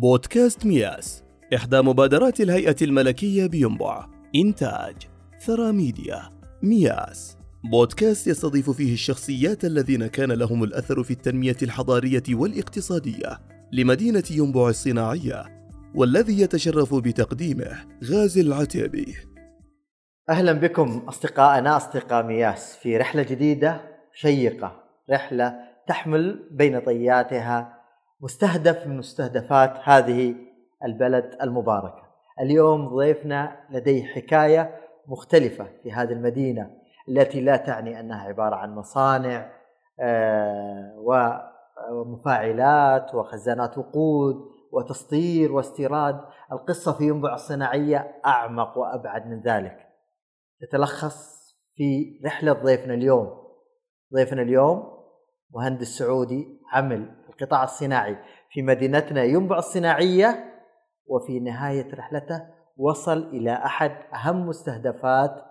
بودكاست مياس إحدى مبادرات الهيئة الملكية بينبع إنتاج ثرى ميديا مياس. بودكاست يستضيف فيه الشخصيات الذين كان لهم الأثر في التنمية الحضارية والاقتصادية لمدينة ينبع الصناعية والذي يتشرف بتقديمه غازي العتيبي. أهلا بكم أصدقائنا أصدقاء مياس في رحلة جديدة شيقة رحلة تحمل بين طياتها مستهدف من مستهدفات هذه البلد المباركة. اليوم ضيفنا لديه حكاية مختلفة في هذه المدينة التي لا تعني أنها عبارة عن مصانع آه، ومفاعلات وخزانات وقود وتصدير واستيراد. القصة في ينبع الصناعية أعمق وأبعد من ذلك. تتلخص في رحلة ضيفنا اليوم. ضيفنا اليوم مهندس سعودي عمل القطاع الصناعي. في مدينتنا ينبع الصناعية وفي نهاية رحلته وصل إلى أحد أهم مستهدفات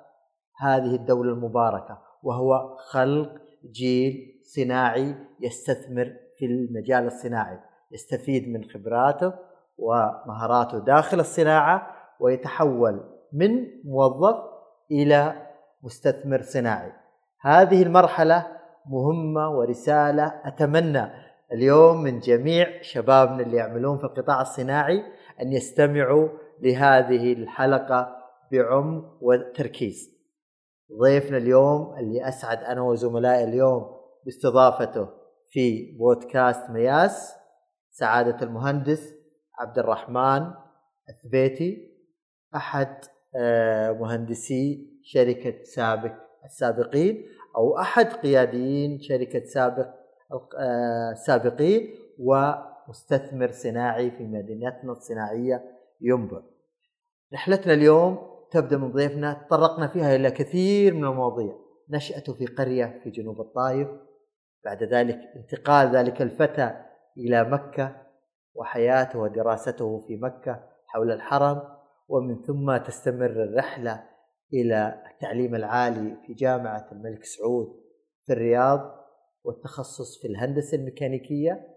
هذه الدولة المباركة وهو خلق جيل صناعي يستثمر في المجال الصناعي يستفيد من خبراته ومهاراته داخل الصناعة ويتحول من موظف إلى مستثمر صناعي. هذه المرحلة مهمة ورسالة أتمنى اليوم من جميع شبابنا اللي يعملون في القطاع الصناعي أن يستمعوا لهذه الحلقة بعمق وتركيز. ضيفنا اليوم اللي أسعد أنا وزملائي اليوم باستضافته في بودكاست مياس سعادة المهندس عبد الرحمن الثبيتي أحد آه، مهندسي شركة سابق السابقين أو أحد قياديين شركة سابق السابقين ومستثمر صناعي في مدينتنا الصناعية ينبع. رحلتنا اليوم تبدأ من ضيفنا تطرقنا فيها إلى كثير من المواضيع. نشأته في قرية في جنوب الطائف بعد ذلك انتقال ذلك الفتى إلى مكة وحياته ودراسته في مكة حول الحرم ومن ثم تستمر الرحلة إلى التعليم العالي في جامعة الملك سعود في الرياض. والتخصص في الهندسة الميكانيكية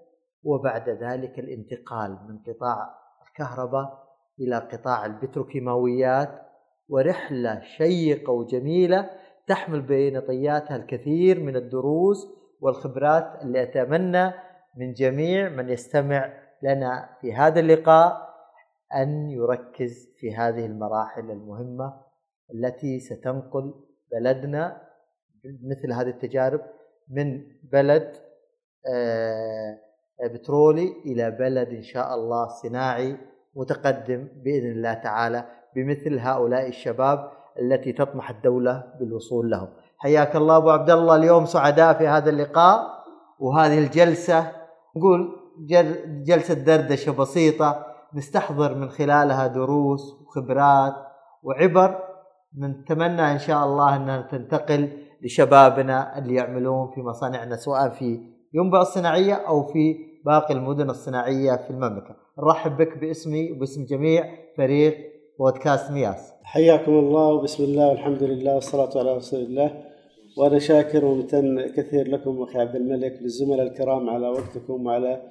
وبعد ذلك الانتقال من قطاع الكهرباء إلى قطاع البتروكيماويات. ورحلة شيقة وجميلة تحمل بين طياتها الكثير من الدروس والخبرات اللي أتمنى من جميع من يستمع لنا في هذا اللقاء أن يركز في هذه المراحل المهمة التي ستنقل بلدنا مثل هذه التجارب من بلد آه، بترولي إلى بلد إن شاء الله صناعي متقدم بإذن الله تعالى بمثل هؤلاء الشباب التي تطمح الدولة بالوصول لهم. حياك الله أبو عبد الله اليوم سعداء في هذا اللقاء وهذه الجلسة نقول جلسة دردشة بسيطة نستحضر من خلالها دروس وخبرات وعبر نتمنى إن شاء الله أنها تنتقل لشبابنا اللي يعملون في مصانعنا سواء في ينبع الصناعية أو في باقي المدن الصناعية في المملكة. نرحب بك باسمي وباسم جميع فريق بودكاست مياس. حياكم الله وبسم الله والحمد لله والصلاة على رسول الله. وأنا شاكر وممتن كثير لكم أخي عبد الملك للزملاء الكرام على وقتكم وعلى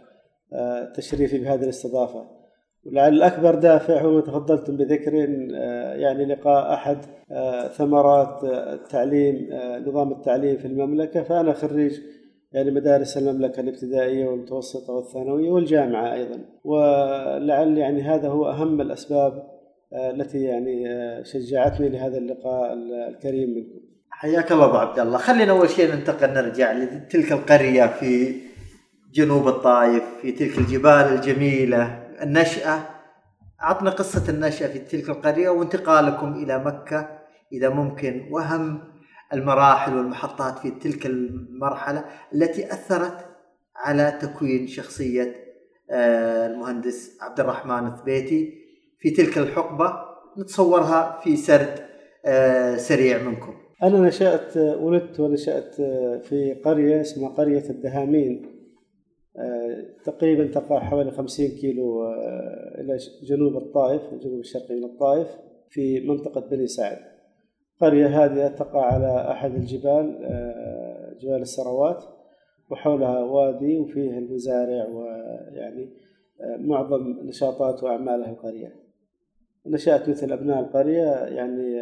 آه، تشريفي بهذه الاستضافة. ولعل أكبر دافع هو تفضلتم بذكر آه، يعني لقاء أحد آه، ثمرات آه، التعليم نظام التعليم في المملكة. فأنا خريج يعني مدارس المملكة الابتدائية والمتوسطة والثانوية والجامعة أيضا. ولعل يعني هذا هو أهم الأسباب التي يعني شجعتني لهذا اللقاء الكريم منكم. حياك الله أبو عبد الله. خلينا أول شيء ننتقل نرجع لتلك القرية في جنوب الطائف في تلك الجبال الجميلة. النشأة. عطنا قصة النشأة في تلك القرية وانتقالكم إلى مكة إذا ممكن وأهم المراحل والمحطات في تلك المرحلة التي أثرت على تكوين شخصية آه، المهندس عبد الرحمن الثبيتي. في تلك الحقبة نتصورها في سرد آه، سريع منكم. أنا نشأت ولدت ونشأت في قرية اسمها قرية الدهامين. تقريبا تقع حوالي 50 كيلو آه، إلى جنوب الطائف الجنوب الشرقي من الطائف في منطقة بني سعد. قرية هذه تقع على أحد الجبال آه، جبال السروات وحولها وادي وفيه المزارع ويعني معظم نشاطات وأعمالها القرية. نشأت مثل أبناء القرية يعني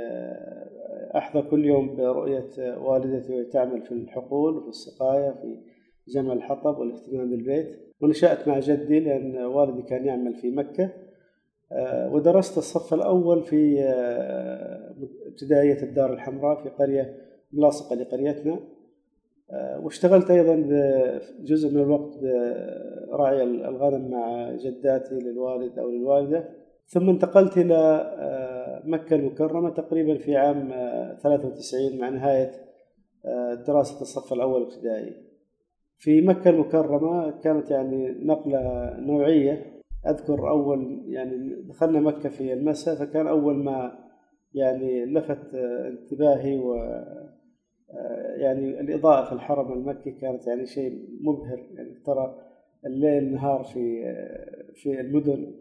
أحظى كل يوم برؤية والدتي وهي تعمل في الحقول وفي السقاية في جمع الحطب والاهتمام بالبيت ونشأت مع جدي لأن والدي كان يعمل في مكة. آه، ودرست الصف الأول في آه، ابتدائية الدار الحمراء في قرية ملاصقة لقريتنا. آه، واشتغلت أيضا جزء من الوقت برعي الغنم مع جداتي للوالد أو للوالدة. ثم انتقلت إلى مكة المكرمة تقريبا في عام 93 مع نهاية دراسة الصف الأول ابتدائي. في مكة المكرمة كانت يعني نقلة نوعية. أذكر أول يعني دخلنا مكة في المساء فكان أول ما يعني لفت انتباهي و يعني الإضاءة في الحرم المكي كانت يعني شيء مبهر. يعني ترى الليل نهار في في المدن.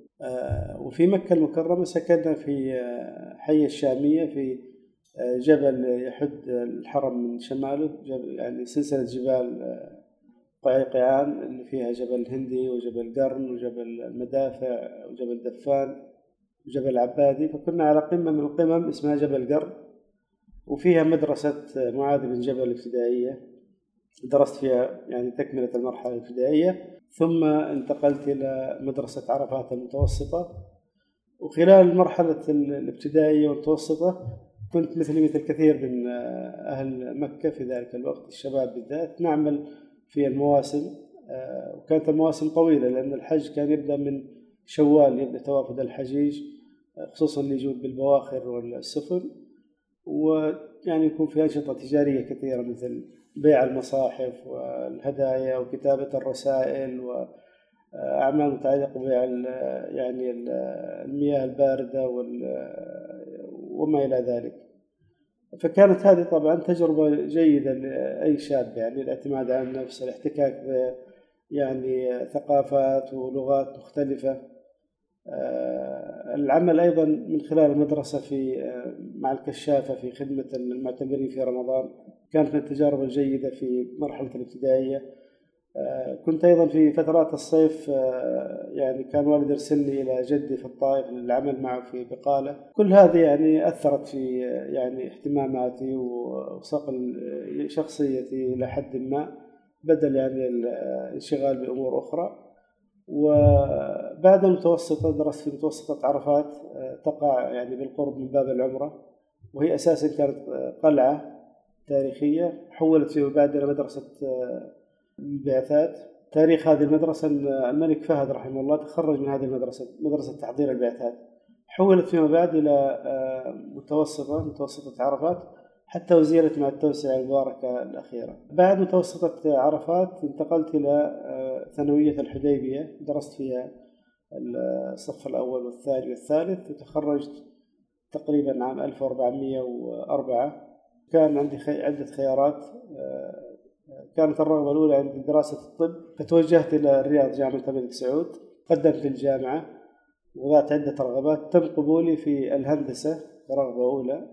وفي مكة المكرمة سكننا في حي الشامية في جبل يحد الحرم من شماله يعني سلسلة جبال قيقيعان اللي فيها جبل الهندي وجبل قرن وجبل المدافع وجبل دفان وجبل عبادي فكنا على قمة من القمم اسمها جبل قرن. وفيها مدرسة معاذ بن جبل الابتدائية. درست فيها يعني تكملة المرحلة الابتدائية. ثم انتقلت إلى مدرسة عرفات المتوسطة. وخلال مرحلة الابتدائية والمتوسطة كنت مثلي مثل كثير من أهل مكة في ذلك الوقت الشباب بالذات نعمل في المواسم آه، وكانت المواسم طويلة لأن الحج كان يبدأ من شوال يبدأ توافد الحجيج آه، خصوصا اللي يجون بالبواخر والسفن ويعني يكون في أنشطة تجارية كثيرة مثل بيع المصاحف والهدايا وكتابة الرسائل وأعمال متعلقة ببيع يعني المياه الباردة وما إلى ذلك. فكانت هذه طبعا تجربة جيدة لأي شاب يعني الاعتماد على النفس الاحتكاك ب يعني ثقافات ولغات مختلفة. آه، العمل أيضا من خلال المدرسة في آه، مع الكشافة في خدمة المعتمرين في رمضان. كانت من التجارب الجيدة في مرحلة الابتدائية. كنت أيضا في فترات الصيف آه، يعني كان والدي يرسلني إلى جدي في الطائف للعمل معه في بقالة. كل هذه يعني أثرت في يعني اهتماماتي وصقل شخصيتي إلى حد ما بدل يعني الانشغال بأمور أخرى. وبعد المتوسطة درست في متوسطة عرفات آه، تقع يعني بالقرب من باب العمرة وهي أساسا كانت قلعة تاريخية حولت فيما بعد إلى مدرسة البعثات تاريخ هذه المدرسة الملك فهد رحمه الله تخرج من هذه المدرسة مدرسة تحضير البعثات حولت فيما بعد إلى آه، متوسطة متوسطة عرفات حتى وزيرت مع التوسعة المباركة الأخيرة. بعد متوسطة عرفات انتقلت إلى آه، ثانوية الحديبية. درست فيها الصف الأول والثاني والثالث وتخرجت تقريبا عام 1404 كان عندي عدة خيارات آه، كانت الرغبة الأولى عندي دراسة الطب فتوجهت إلى الرياض جامعة الملك سعود قدمت الجامعة وضعت عدة رغبات تم قبولي في الهندسة كرغبة أولى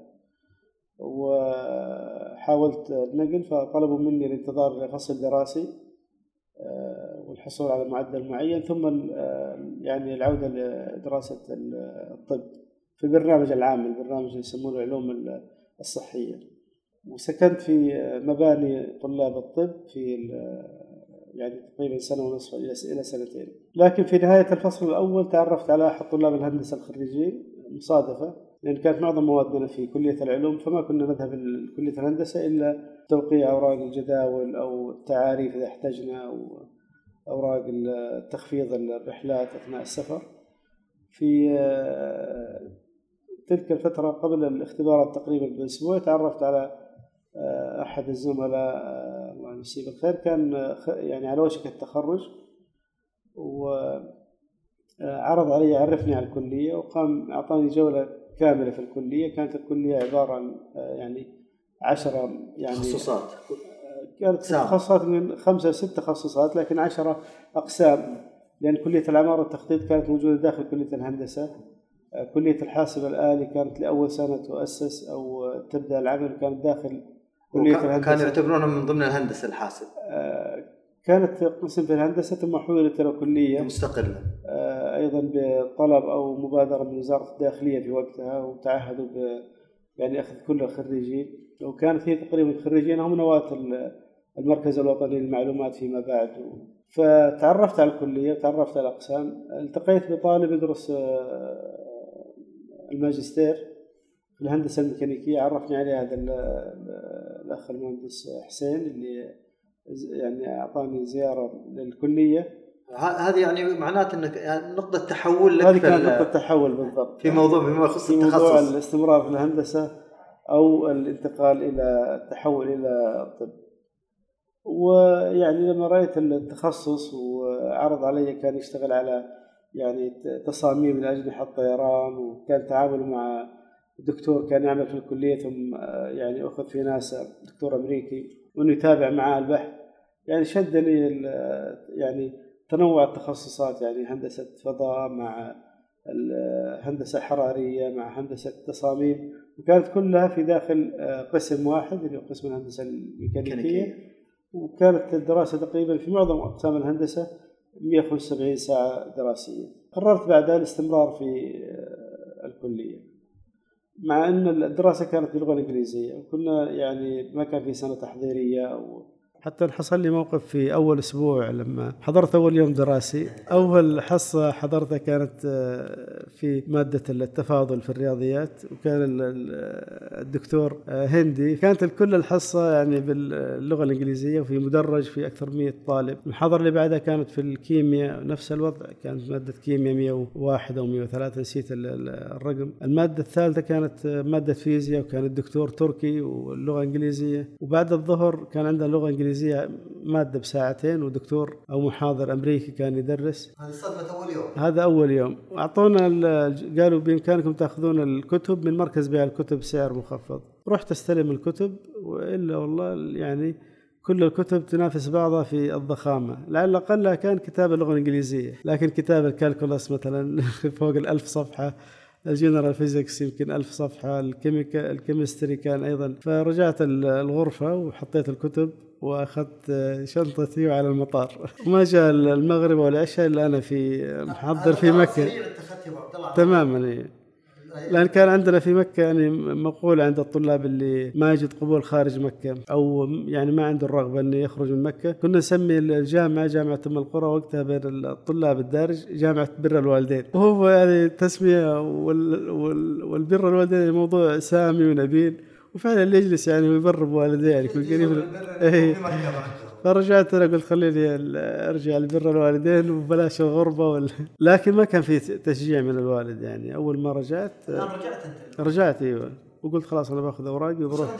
وحاولت النقل فطلبوا مني الانتظار لفصل دراسي آه، والحصول على معدل معين ثم آه، يعني العودة لدراسة الطب في البرنامج العام البرنامج اللي يسمونه العلوم الصحية. وسكنت في مباني طلاب الطب في يعني تقريبا سنة ونصف إلى سنتين. لكن في نهاية الفصل الأول تعرفت على أحد طلاب الهندسة الخريجين مصادفة لأن كانت معظم موادنا في كلية العلوم فما كنا نذهب لكلية الهندسة إلا توقيع أوراق الجداول أو التعاريف إذا احتجنا أو أوراق تخفيض الرحلات أثناء السفر. في تلك الفترة قبل الاختبارات تقريبا بأسبوع تعرفت على آه، أحد الزملاء آه، الله يمسيه بالخير كان آه، يعني على وشك التخرج وعرض علي يعرفني على الكلية وقام أعطاني جولة كاملة في الكلية. كانت الكلية عبارة عن يعني عشرة يعني تخصصات. كانت تخصصات. من خمسة ست تخصصات لكن عشرة أقسام. لأن كلية العمارة والتخطيط كانت موجودة داخل كلية الهندسة. كلية الحاسب الآلي كانت لأول سنة تؤسس أو تبدأ العمل كانت داخل كليه الهندسه كانوا يعتبرونه من ضمن الهندسة الحاسب. آه كانت قسم في الهندسة ثم حولت إلى كلية. مستقلة. آه، أيضا بطلب أو مبادرة من وزارة الداخلية في وقتها وتعهدوا ب يعني أخذ كل الخريجين. وكانت هي تقريبا الخريجين هم نواة المركز الوطني للمعلومات فيما بعد. فتعرفت على الكلية وتعرفت على الأقسام. التقيت بطالب يدرس آه، الماجستير. في الهندسة الميكانيكية عرفني عليه هذا الأخ المهندس حسين اللي يعني أعطاني زيارة للكلية. هذه يعني معناته إنك يعني نقطة تحول لك هذه كانت نقطة تحول بالضبط. في موضوع بما يخص في موضوع الاستمرار في الهندسة أو الانتقال إلى التحول إلى الطب ويعني لما رأيت التخصص وعرض علي كان يشتغل على يعني تصاميم لأجنحة الطيران وكان تعامل مع دكتور كان يعمل في الكلية ثم يعني أخذ في ناسا دكتور أمريكي وأنه يتابع معاه البحث. يعني شدني يعني تنوع التخصصات يعني هندسة فضاء مع الهندسة الحرارية مع هندسة تصاميم. وكانت كلها في داخل قسم واحد اللي هو قسم الهندسة الميكانيكية. وكانت الدراسة تقريبا في معظم أقسام الهندسة 175 ساعة دراسية. قررت بعدها الاستمرار في آه، الكلية. مع أن الدراسة كانت باللغة الإنجليزية وكنا يعني ما كان في سنة تحضيرية أو حتى حصل لي موقف في أول أسبوع لما حضرت أول يوم دراسي. أول حصة حضرتها كانت آه، في مادة التفاضل في الرياضيات وكان الدكتور آه، هندي. كانت الكل الحصة يعني باللغة الإنجليزية وفي مدرج في أكثر من 100 طالب. المحاضرة اللي بعدها كانت في الكيمياء نفس الوضع كانت مادة كيمياء 101 أو 103 نسيت الرقم. المادة الثالثة كانت آه، مادة فيزياء وكان الدكتور تركي واللغة انجليزيه وبعد الظهر كان عندنا لغة إنجليزية الانجليزيه مادة بساعتين ودكتور أو محاضر أمريكي كان يدرس. هذه صدمة أول يوم. هذا أول يوم. أعطونا قالوا بإمكانكم تأخذون الكتب من مركز بيع الكتب بسعر مخفض. رحت أستلم الكتب وإلا والله يعني كل الكتب تنافس بعضها في الضخامة. لعل أقلها كان كتاب اللغة الإنجليزية. لكن كتاب ال calculus مثلا فوق الألف صفحة ال general physics يمكن ألف صفحة ال chemica ال chemistry كان أيضا. فرجعت الغرفة وحطيت الكتب. وأخذت شنطتي على المطار. ما جاء المغرب والعشاء إلا أنا في محضر في مكة. تماما لأن كان عندنا في مكة يعني مقولة عند الطلاب اللي ما يجد قبول خارج مكة أو يعني ما عنده الرغبة إنه يخرج من مكة. كنا نسمي الجامعة جامعة أم القرى وقتها بين الطلاب الدارج جامعة بر الوالدين. وهو يعني تسمية وال وال والبر الوالدين موضوع سامي ونبيل. وفعلا اللي يجلس يعني ويبر بوالديه يعني يكون قريب اي فرجعت أنا قلت خليني أرجع لبر الوالدين وبلاش الغربة وال... لكن ما كان في تشجيع من الوالد يعني. أول ما رجعت رجعت أنت. رجعت إيوه. وقلت خلاص أنا باخذ أوراقي وبروح؟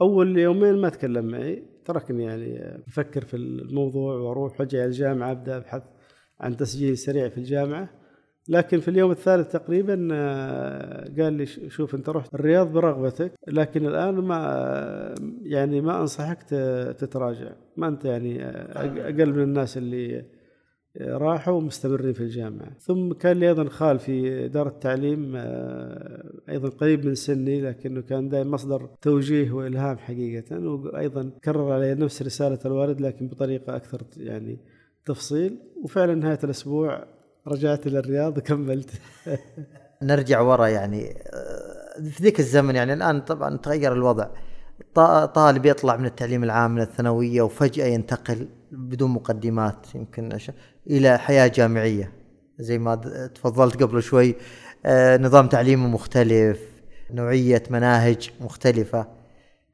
أول يومين ما تكلم معي. تركني يعني أفكر في الموضوع وأروح وأجي على الجامعة أبدأ أبحث عن تسجيل سريع في الجامعة. لكن في اليوم الثالث تقريبا آه، قال لي شوف أنت رحت الرياض برغبتك لكن الآن ما يعني ما أنصحك تتراجع. ما أنت يعني آه، أقل من الناس اللي راحوا ومستمرين في الجامعة. ثم كان لي أيضا خال في دار التعليم آه، أيضا قريب من سني لكنه كان دائما مصدر توجيه وإلهام حقيقة وأيضا كرر علي نفس رسالة الوالد لكن بطريقة أكثر يعني تفصيل. وفعلا نهاية الأسبوع رجعت إلى الرياض وكملت. نرجع ورا يعني آه، في ذيك الزمن يعني الآن طبعا تغير الوضع. طالب يطلع من التعليم العام من الثانوية وفجأة ينتقل بدون مقدمات يمكن إلى حياة جامعية. زي ما تفضلت قبل شوي آه، نظام تعليمي مختلف نوعية مناهج مختلفة.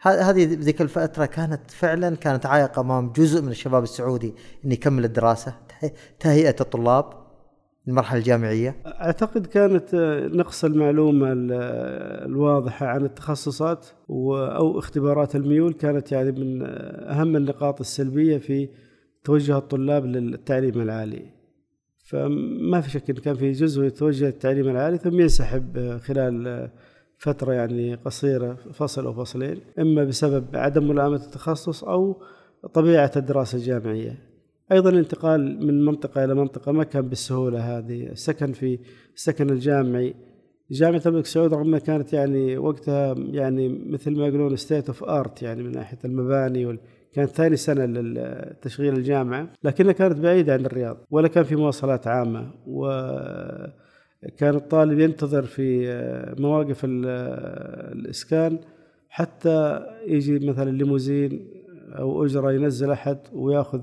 هذه ذيك الفترة كانت فعلا كانت عائق أمام جزء من الشباب السعودي انه يكمل الدراسة تهيئة الطلاب. المرحلة الجامعية؟ أعتقد كانت نقص المعلومة الواضحة عن التخصصات أو اختبارات الميول كانت يعني من أهم النقاط السلبية في توجه الطلاب للتعليم العالي. فما في شك إن كان في جزء يتوجه للتعليم العالي ثم ينسحب خلال فترة يعني قصيرة فصل أو فصلين إما بسبب عدم ملائمة التخصص أو طبيعة الدراسة الجامعية. أيضا الانتقال من منطقة إلى منطقة ما كان بالسهولة هذه. السكن في السكن الجامعي. جامعة الملك سعود رغم كانت يعني وقتها يعني مثل ما يقولون state of art يعني من ناحية المباني كانت ثاني سنة لتشغيل الجامعة لكنها كانت بعيدة عن الرياض ولا كان في مواصلات عامة. وكان الطالب ينتظر في مواقف الإسكان حتى يجي مثلا ليموزين أو أجرة ينزل أحد ويأخذ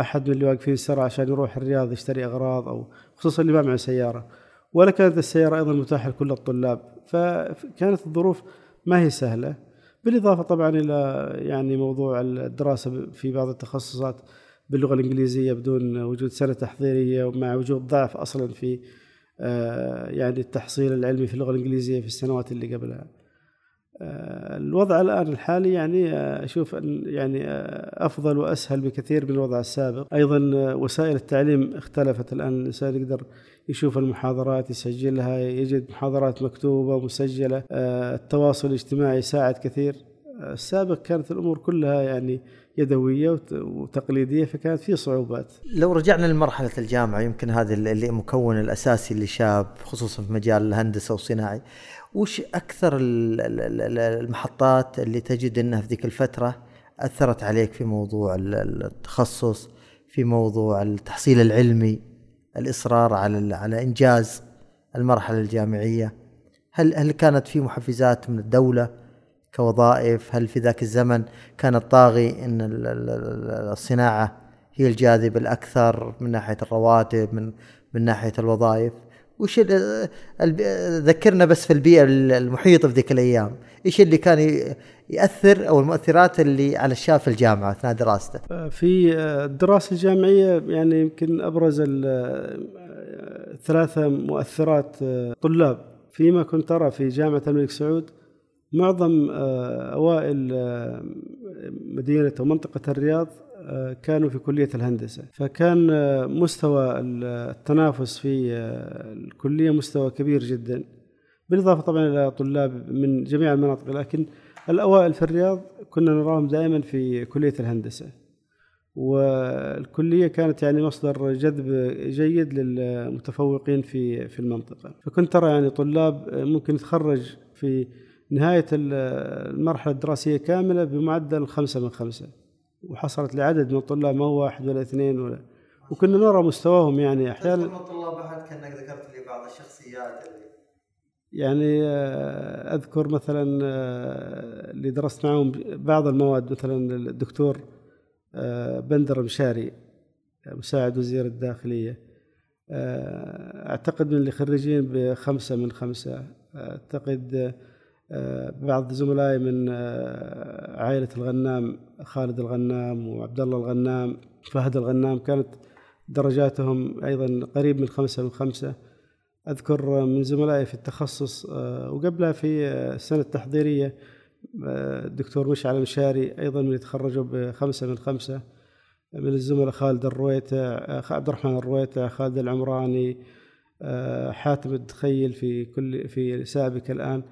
أحد من اللي واقفين السرعة عشان يروح الرياض يشتري أغراض أو خصوصا اللي ما معه سيارة. ولا كانت السيارة أيضا متاحة لكل الطلاب. فكانت الظروف ما هي سهلة. بالإضافة طبعا إلى يعني موضوع الدراسة في بعض التخصصات باللغة الإنجليزية بدون وجود سنة تحضيرية ومع وجود ضعف أصلا في آه، يعني التحصيل العلمي في اللغة الإنجليزية في السنوات اللي قبلها. الوضع الآن الحالي يعني آه، أشوف أن يعني أفضل وأسهل بكثير من الوضع السابق. أيضا وسائل التعليم اختلفت الآن. الإنسان يقدر يشوف المحاضرات يسجلها يجد محاضرات مكتوبة ومسجلة آه، التواصل الاجتماعي يساعد كثير. السابق كانت الأمور كلها يعني يدوية وتقليدية فكانت في صعوبات. لو رجعنا لمرحلة الجامعة يمكن هذا اللي مكون الأساسي لشاب خصوصا في مجال الهندسة والصناعي وش أكثر المحطات اللي تجد أنها في ذيك الفترة أثرت عليك في موضوع التخصص في موضوع التحصيل العلمي الإصرار على على إنجاز المرحلة الجامعية؟ هل هل كانت في محفزات من الدولة كوظائف؟ هل في ذاك الزمن كان الطاغي إن الصناعة هي الجاذب الأكثر من ناحية الرواتب من من ناحية الوظائف؟ وش ذكرنا بس في البيئة المحيطه في ذيك الأيام. إيش اللي كان يأثر أو المؤثرات اللي على الشاب في الجامعة أثناء دراسته آه، في آه، الدراسة الجامعية يعني يمكن أبرز آه، ثلاثة مؤثرات طلاب. فيما كنت ارى في جامعة الملك سعود معظم أوائل مدينة ومنطقه الرياض كانوا في كلية الهندسة. فكان مستوى التنافس في الكلية مستوى كبير جدا بالإضافة طبعا إلى طلاب من جميع المناطق. لكن الأوائل في الرياض كنا نراهم دائما في كلية الهندسة. والكلية كانت يعني مصدر جذب جيد للمتفوقين في في المنطقة. فكنت ترى يعني طلاب ممكن يتخرج في نهاية المرحلة الدراسية كاملة بمعدل خمسة من خمسة. وحصلت لعدد من الطلاب ما هو واحد ولا اثنين ولا. وكنا نرى مستواهم يعني أحيانا الطلاب أحد كأنك ذكرت لي بعض الشخصيات اللي يعني آه، أذكر مثلا آه، اللي درست معهم بعض المواد مثلا الدكتور آه، بندر مشاري مساعد وزير الداخلية. أعتقد من اللي خريجين بخمسة من خمسة. أعتقد بعض زملائي من عائلة الغنام خالد الغنام وعبد الله الغنام فهد الغنام كانت درجاتهم أيضا قريب من خمسة من خمسة. أذكر من زملائي في التخصص آه، وقبلها في السنة التحضيرية آه، الدكتور مشعل المشاري أيضا من يتخرجوا بخمسة من خمسة. من الزملاء خالد الرويتع آه، عبد الرحمن الرويتع خالد العمراني حاتم الدخيل في كل في سابك الآن.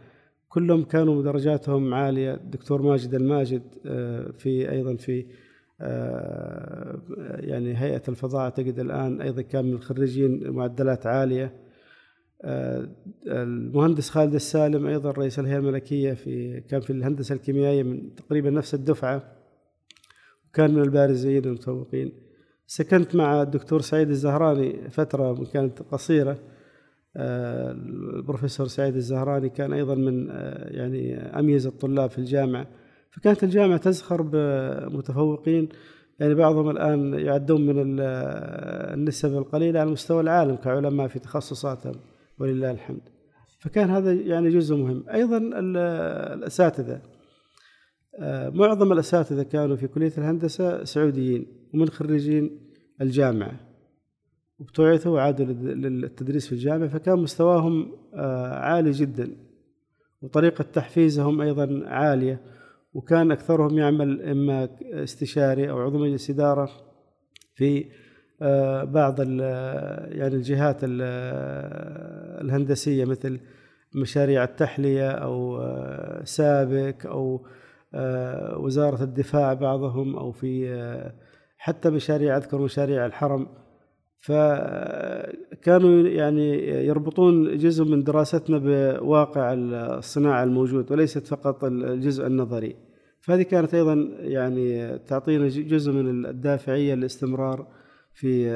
كلهم كانوا درجاتهم عالية. الدكتور ماجد الماجد في أيضا في يعني هيئة الفضاء اعتقد الآن أيضا كان من الخريجين معدلات عالية. آه، المهندس خالد السالم أيضا رئيس الهيئة الملكية في كان في الهندسة الكيميائية من تقريبا نفس الدفعة وكان من البارزين المتفوقين سكنت مع الدكتور سعيد الزهراني فترة كانت قصيرة. آه، البروفيسور سعيد الزهراني كان أيضا من آه، يعني أميز الطلاب في الجامعة. فكانت الجامعة تزخر بمتفوقين يعني بعضهم الآن يعدون من النسب القليلة على مستوى العالم كعلماء في تخصصاتهم ولله الحمد. فكان هذا يعني جزء مهم. أيضا الأساتذة. آه، معظم الأساتذة كانوا في كلية الهندسة سعوديين ومن خريجين الجامعة. وابتعثوا وعادوا للتدريس في الجامعة فكان مستواهم آه، عالي جدا وطريقة تحفيزهم أيضا عالية وكان أكثرهم يعمل إما استشاري أو عضو مجلس إدارة في آه، بعض يعني الجهات الهندسية مثل مشاريع التحلية أو آه، سابك أو آه، وزارة الدفاع بعضهم أو في حتى مشاريع أذكر مشاريع الحرم فكانوا يعني يربطون جزء من دراستنا بواقع الصناعة الموجود وليست فقط الجزء النظري فهذه كانت أيضا يعني تعطينا جزء من الدافعية للاستمرار في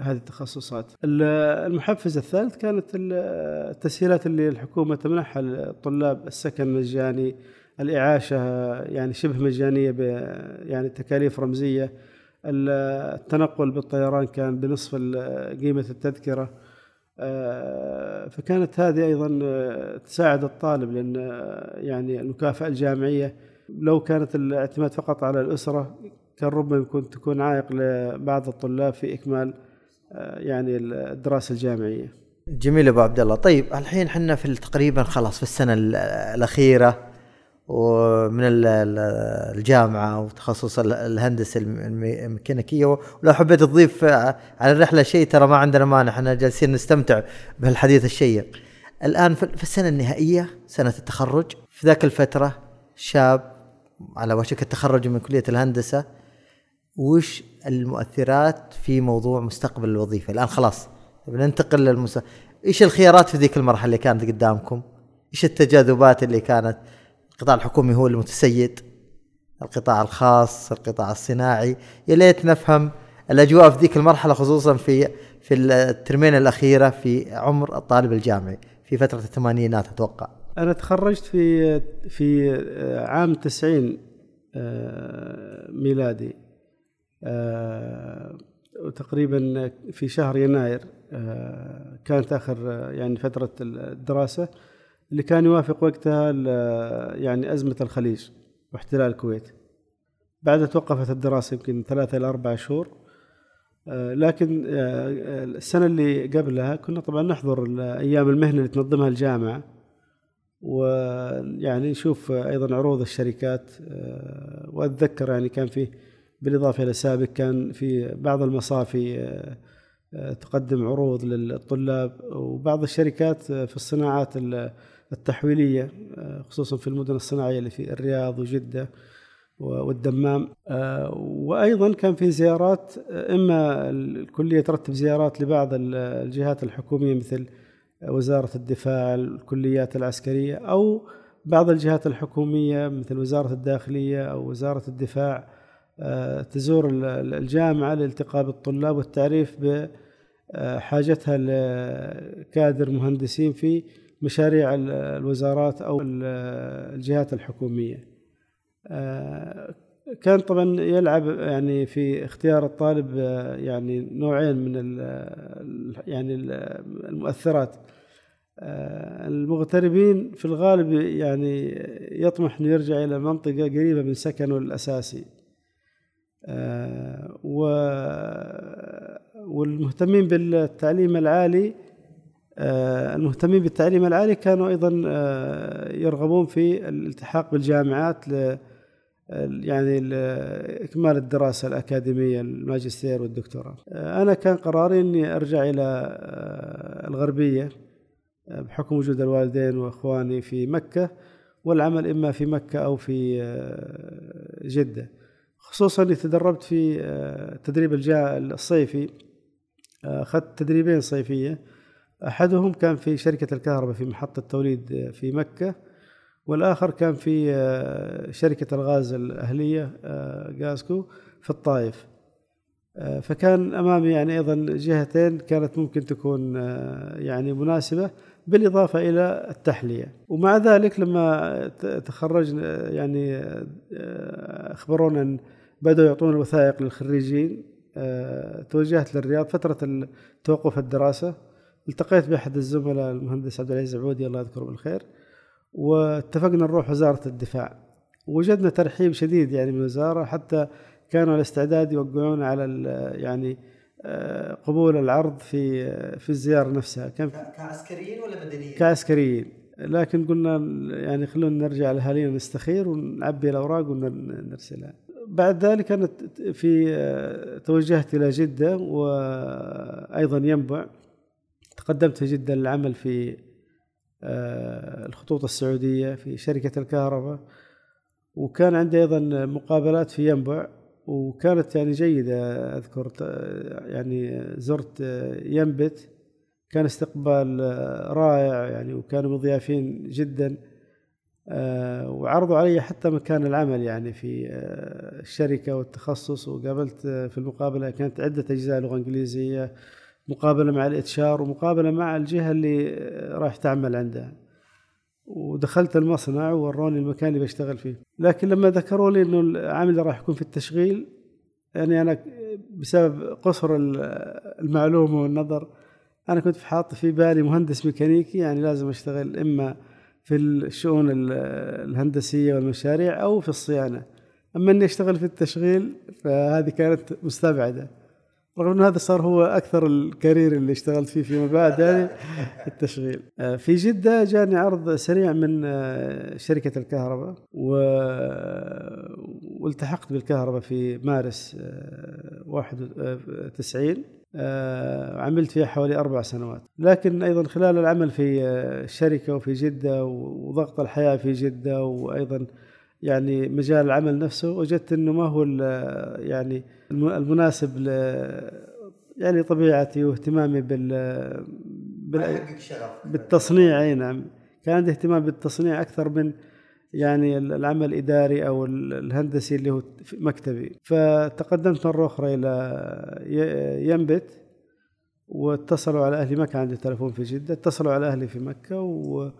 هذه التخصصات. المحفز الثالث كانت التسهيلات اللي الحكومة تمنحها للطلاب السكن مجاني، الإعاشة يعني شبه مجانية ب يعني تكاليف رمزية. التنقل بالطيران كان بنصف قيمة التذكرة. آه، فكانت هذه أيضا آه، تساعد الطالب لأن يعني المكافأة الجامعية لو كانت الاعتماد فقط على الأسرة كان ربما يكون تكون عائق لبعض الطلاب في إكمال آه، يعني الدراسة الجامعية. جميل أبو عبد الله، طيب الحين إحنا في تقريبا خلاص في السنة الأخيرة ومن الجامعة وتخصص الهندسة الميكانيكية. ولو حبيت تضيف على الرحلة شيء ترى ما عندنا مانع إحنا جالسين نستمتع بهالحديث الشيق. الآن في السنة النهائية سنة التخرج في ذاك الفترة شاب على وشك التخرج من كلية الهندسة. وش المؤثرات في موضوع مستقبل الوظيفة؟ الآن خلاص بننتقل للمس إيش الخيارات في ذيك المرحلة اللي كانت قدامكم؟ إيش التجاذبات اللي كانت؟ القطاع الحكومي هو المتسيد القطاع الخاص القطاع الصناعي. يا ليت نفهم الاجواء في ذيك المرحلة خصوصا في في الترمين الأخيرة في عمر الطالب الجامعي في فترة الثمانينات أتوقع. أنا تخرجت في في عام 90 آه، ميلادي وتقريبا آه، في شهر يناير آه، كانت آخر يعني فترة الدراسة. اللي كان يوافق وقتها يعني أزمة الخليج واحتلال الكويت. بعد توقفت الدراسة يمكن ثلاثة إلى أربع شهور. لكن السنة اللي قبلها كنا طبعا نحضر أيام المهنة اللي تنظمها الجامعة. ويعني نشوف أيضا عروض الشركات. وأتذكر يعني كان فيه بالإضافة إلى سابق كان في بعض المصافي آه، آه، تقدم عروض للطلاب. وبعض الشركات آه، في الصناعات التحويلية خصوصا في المدن الصناعية اللي في الرياض وجدة والدمام. وأيضا كان في زيارات إما الكلية ترتب زيارات لبعض الجهات الحكومية مثل وزارة الدفاع الكليات العسكرية أو بعض الجهات الحكومية مثل وزارة الداخلية أو وزارة الدفاع. آه، تزور الجامعة لالتقاء بالطلاب والتعريف بحاجتها لكادر مهندسين في مشاريع الوزارات أو الجهات الحكومية. آه، كان طبعا يلعب يعني في اختيار الطالب آه، يعني نوعين من يعني المؤثرات. المغتربين في الغالب يعني يطمح إنه يرجع إلى منطقة قريبة من سكنه الأساسي. آه، والمهتمين بالتعليم العالي آه، المهتمين بالتعليم العالي كانوا أيضا آه، يرغبون في الالتحاق بالجامعات ل يعني إكمال الدراسة الأكاديمية الماجستير والدكتوراه. أنا كان قراري إني أرجع إلى الغربية بحكم وجود الوالدين وإخواني في مكة والعمل إما في مكة أو في جدة. خصوصا إني تدربت في آه، تدريب الصيفي آه، أخذت تدريبين صيفية أحدهم كان في شركة الكهرباء في محطة توليد في مكة والآخر كان في آه، شركة الغاز الأهلية غازكو في الطائف. فكان امامي يعني أيضا جهتين كانت ممكن تكون يعني مناسبة بالإضافة إلى التحلية. ومع ذلك لما تخرجنا يعني أخبرونا أن بدأوا يعطون الوثائق للخريجين آه، توجهت للرياض فترة توقف الدراسة. التقيت بأحد الزملاء المهندس عبد العزيز عبودي الله يذكره بالخير واتفقنا نروح وزارة الدفاع. وجدنا ترحيب شديد يعني من الوزارة حتى كانوا على استعداد يوقعون على يعني آه، قبول العرض في في الزيارة نفسها. كان كعسكريين ولا مدنيين؟ كعسكريين. لكن قلنا يعني خلونا نرجع لأهالينا نستخير ونعبي الأوراق ونرسلها بعد ذلك أنا في توجهت إلى جدة وأيضا ينبع. تقدمت جدة للعمل في آه، الخطوط السعودية في شركة الكهرباء وكان عندي أيضا مقابلات في ينبع وكانت يعني جيدة أذكر يعني زرت ينبت كان استقبال رائع يعني وكانوا مضيافين جدا آه، وعرضوا علي حتى مكان العمل يعني في آه، الشركة والتخصص وقابلت آه، في المقابلة كانت عدة أجزاء لغة إنجليزية مقابلة مع ال HR ومقابلة مع الجهة اللي راح تعمل عندها ودخلت المصنع ووروني المكان اللي بشتغل فيه. لكن لما ذكروا لي إنه العامل راح يكون في التشغيل يعني أنا بسبب قصر المعلومة والنظر أنا كنت حاط في بالي مهندس ميكانيكي يعني لازم أشتغل إما في الشؤون الهندسية والمشاريع أو في الصيانة. أما إني أشتغل في التشغيل فهذه كانت مستبعدة. رغم انه هذا صار هو أكثر الكارير اللي اشتغلت فيه فيما بعد يعني التشغيل. آه، في جدة جاني عرض سريع من آه، شركة الكهرباء و... والتحقت بالكهرباء في مارس 91 آه، عملت فيها حوالي أربع سنوات. لكن أيضا خلال العمل في الشركة وفي جدة وضغط الحياة في جدة وأيضا يعني مجال العمل نفسه وجدت إنه ما هو يعني المناسب ل يعني طبيعتي واهتمامي بال, بال بالتصنيع أي نعم. كان عندي اهتمام بالتصنيع أكثر من يعني العمل الإداري أو الهندسي اللي هو مكتبي. فتقدمت مرة أخرى إلى ينبت واتصلوا على أهلي. ما كان عندي تلفون في جدة اتصلوا على أهلي في مكة و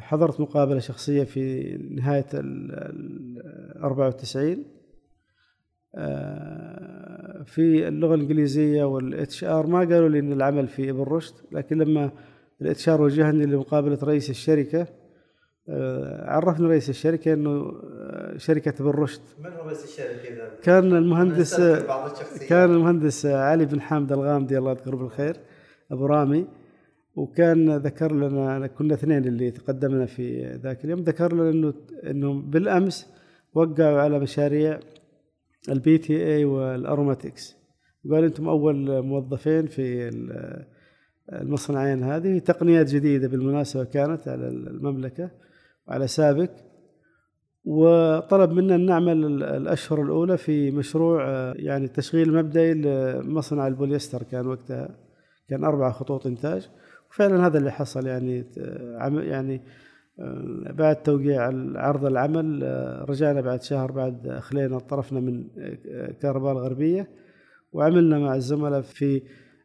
حضرت مقابلة شخصية في نهاية ال 94 آه، في اللغة الإنجليزية وال HR ما قالوا لي إن العمل في إبن رشد لكن لما ال HR وجهني لمقابلة رئيس الشركة آه، عرفني رئيس الشركة إنه شركة إبن رشد. من هو رئيس الشركة كان المهندس كان المهندس علي بن حامد الغامدي الله يذكره بالخير أبو رامي. وكان ذكر لنا كنا اثنين اللي تقدمنا في ذاك اليوم. ذكر لنا إنه إنه بالأمس وقعوا على مشاريع ال PTA وال aromatics قال أنتم أول موظفين في المصنعين هذه. تقنيات جديدة بالمناسبة كانت على المملكة وعلى سابك وطلب منا أن نعمل الأشهر الأولى في مشروع يعني تشغيل مبدئي لمصنع البوليستر. كان وقتها كان أربع خطوط إنتاج. وفعلا هذا اللي حصل يعني يعني آه، بعد توقيع عرض العمل آه، رجعنا بعد شهر بعد أخلينا طرفنا من آه، كهرباء الغربية وعملنا مع الزملاء في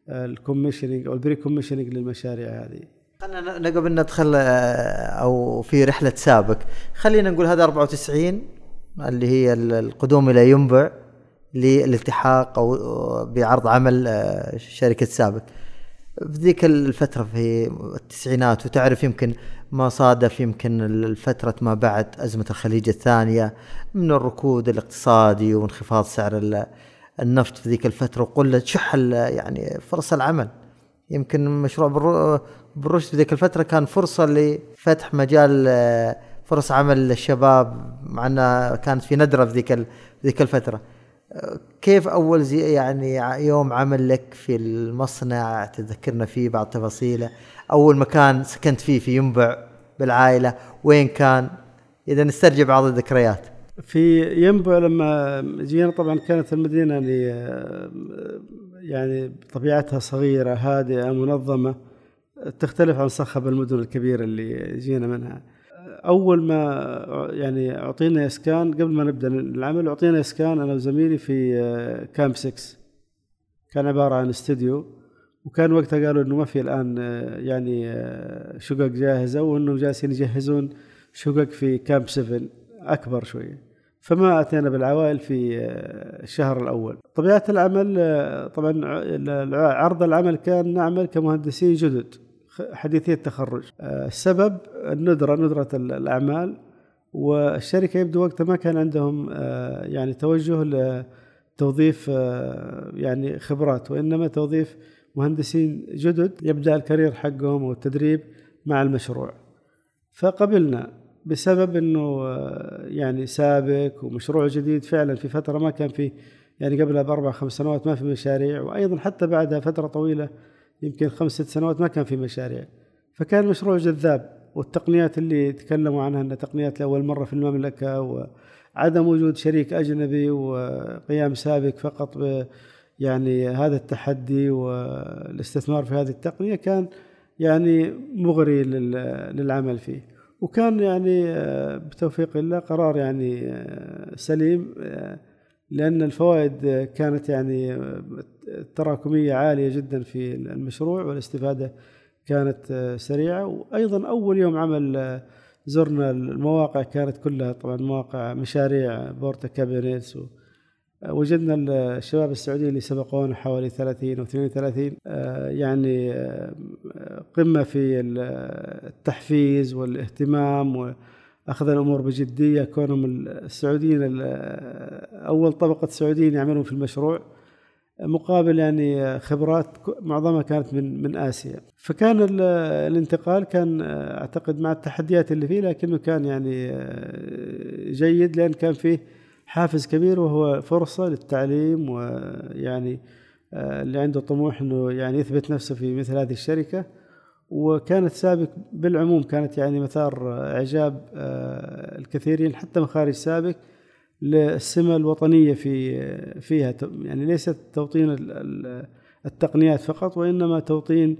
ال commissioning أو ال pre-commissioning للمشاريع هذه. خلينا قبل ندخل أو في رحلة سابق. خلينا نقول هذا 94 اللي هي القدوم إلى ينبع للالتحاق أو بعرض عمل شركة سابق. في ذيك الفترة في التسعينات وتعرف يمكن ما صادف يمكن الفترة ما بعد أزمة الخليج الثانية من الركود الاقتصادي وانخفاض سعر النفط في ذيك الفترة وقلة شح يعني فرص العمل. يمكن مشروع بالرشد في ذيك الفترة كان فرصة لفتح مجال فرص عمل للشباب مع إنها كانت في ندرة في ذيك ذيك الفترة. كيف أول زي يعني يوم عمل لك في المصنع تذكرنا فيه بعض تفاصيله؟ أول مكان سكنت فيه في ينبع بالعائلة وين كان؟ إذا نسترجع بعض الذكريات. في ينبع لما جينا طبعا كانت المدينة يعني يعني طبيعتها صغيرة هادئة منظمة تختلف عن صخب المدن الكبيرة اللي جينا منها. أول ما يعني أعطينا إسكان قبل ما نبدأ العمل أعطينا إسكان أنا وزميلي في آه، كامب 6 كان عبارة عن استوديو وكان وقتها قالوا إنه ما في الآن آه، يعني آه، شقق جاهزة وانهم جالسين يجهزون شقق في كامب 7 أكبر شوية فما أتينا بالعوائل في الشهر الأول. طبيعة العمل طبعا عرض العمل كان نعمل كمهندسين جدد. حديثي التخرج. آه، السبب الندرة ندرة الأعمال والشركة يبدو وقتها ما كان عندهم آه، يعني توجه لتوظيف آه، يعني خبرات وإنما توظيف مهندسين جدد يبدأ الكارير حقهم والتدريب مع المشروع. فقبلنا بسبب إنه يعني سابق ومشروع جديد فعلا في فترة ما كان في يعني قبلها بأربع خمس سنوات ما في مشاريع وأيضا حتى بعدها فترة طويلة يمكن خمس ست سنوات ما كان في مشاريع. فكان مشروع جذاب والتقنيات اللي تكلموا عنها إنها تقنيات لأول مرة في المملكة وعدم وجود شريك أجنبي وقيام سابق فقط ب يعني هذا التحدي والاستثمار في هذه التقنية كان يعني مغري للعمل فيه. وكان يعني آه، بتوفيق الله قرار يعني آه، سليم آه، لأن الفوائد كانت يعني التراكمية عالية جدا في المشروع والاستفادة كانت سريعة. وأيضا أول يوم عمل زرنا المواقع كانت كلها طبعا مواقع مشاريع بورتا كابينيتس. وجدنا الشباب السعوديين اللي سبقونا حوالي 30 أو 32 آه، يعني قمة في التحفيز والإهتمام واخذ الأمور بجدية. كونهم السعوديين أول طبقة سعوديين يعملون في المشروع مقابل يعني خبرات معظمها كانت من من آسيا. فكان الانتقال كان أعتقد مع التحديات اللي فيه لكنه كان يعني آه، جيد لأن كان فيه حافز كبير وهو فرصة للتعليم ويعني آه، اللي عنده طموح إنه يعني يثبت نفسه في مثل هذه الشركة. وكانت سابق بالعموم كانت يعني مثار إعجاب آه، الكثيرين حتى من خارج سابق للسمة الوطنية في فيها. يعني ليست توطين التقنيات فقط وإنما توطين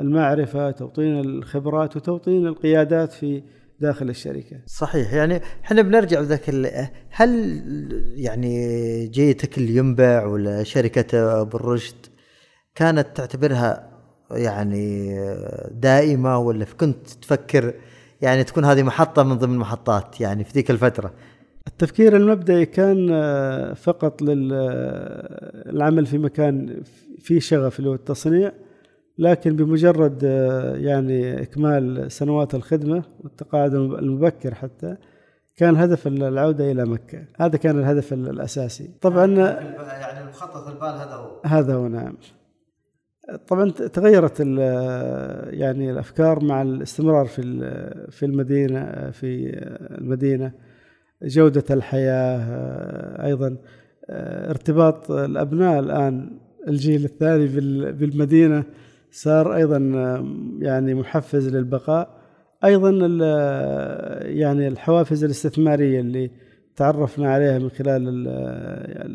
المعرفة توطين الخبرات وتوطين القيادات في داخل الشركة. صحيح. يعني إحنا بنرجع ذاك هل يعني جيتك الينبع ولا شركة أبو الرشد كانت تعتبرها يعني دائمة ولا كنت تفكر يعني تكون هذه محطة من ضمن المحطات يعني في ذيك الفترة؟ التفكير المبدئي كان آه، فقط للعمل في مكان فيه شغف اللي هو التصنيع لكن بمجرد آه، يعني إكمال سنوات الخدمة والتقاعد المبكر حتى كان هدف العودة إلى مكة. هذا كان الهدف الأساسي. طبعا يعني المخطط البال هذا هو. هذا هو نعم. طبعا تغيرت يعني الأفكار مع الاستمرار في في المدينة في المدينة جودة الحياة أيضا ارتباط الأبناء الآن الجيل الثاني بالمدينة صار أيضا يعني محفز للبقاء. أيضا يعني الحوافز الاستثمارية اللي تعرفنا عليها من خلال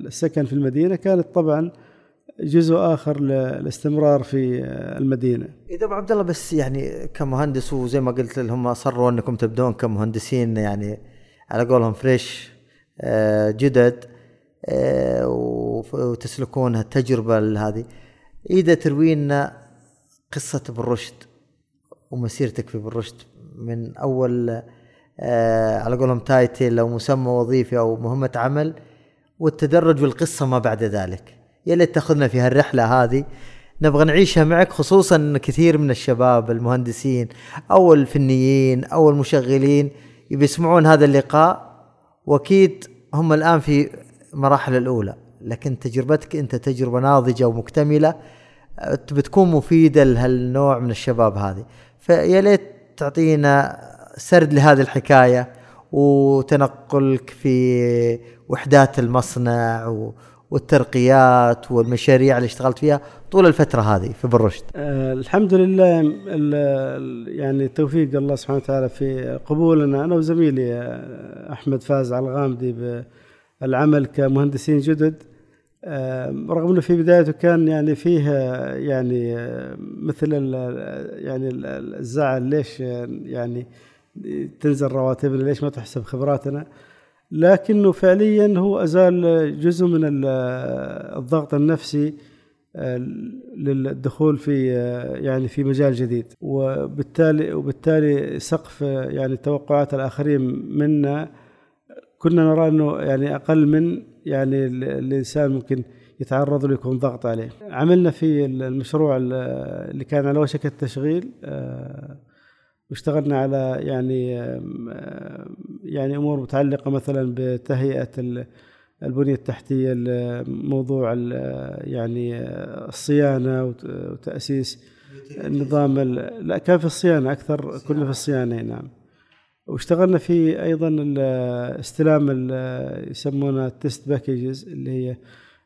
السكن في المدينة كانت طبعا جزء آخر للاستمرار في المدينة. اذا ابو عبد الله بس يعني كمهندس وزي ما قلت لهم أصروا أنكم تبدون كمهندسين يعني على قولهم فريش آه، جدد آه، وتسلكون التجربه هذه. إذا تروي لنا قصة بالرشد ومسيرتك في بالرشد من أول آه على قولهم تايتل أو مسمى وظيفي أو مهمة عمل والتدرج بالقصة ما بعد ذلك يا ليت تاخذنا في هالرحلة هذه. نبغى نعيشها معك خصوصا كثير من الشباب المهندسين أو الفنيين أو المشغلين يبي يسمعون هذا اللقاء وأكيد هم الآن في مراحل الأولى. لكن تجربتك أنت تجربة ناضجة ومكتملة بتكون مفيدة لهالنوع من الشباب هذه. فيا ليت تعطينا سرد لهذه الحكاية وتنقلك في وحدات المصنع والترقيات والمشاريع اللي اشتغلت فيها طول الفترة هذه في بالرشد آه الحمد لله يعني توفيق الله سبحانه وتعالى في قبولنا. أنا وزميلي آه، أحمد فاز على الغامدي بالعمل كمهندسين جدد. رغم إنه في بدايته كان يعني فيه يعني مثل يعني الزعل ليش يعني تنزل رواتبنا ليش ما تحسب خبراتنا. لكنه فعليا هو أزال جزء من الضغط النفسي للدخول في يعني في مجال جديد. وبالتالي وبالتالي سقف يعني توقعات الآخرين منا كنا نرى أنه يعني أقل من يعني الإنسان ممكن يتعرض له يكون ضغط عليه. عملنا في المشروع اللي كان على وشك التشغيل آه، واشتغلنا على يعني يعني أمور متعلقة مثلا بتهيئة البنية التحتية موضوع يعني الصيانة وتأسيس النظام لا كان في الصيانة أكثر كنا في الصيانة. نعم. واشتغلنا في أيضا استلام يسمونها التست باكجز اللي هي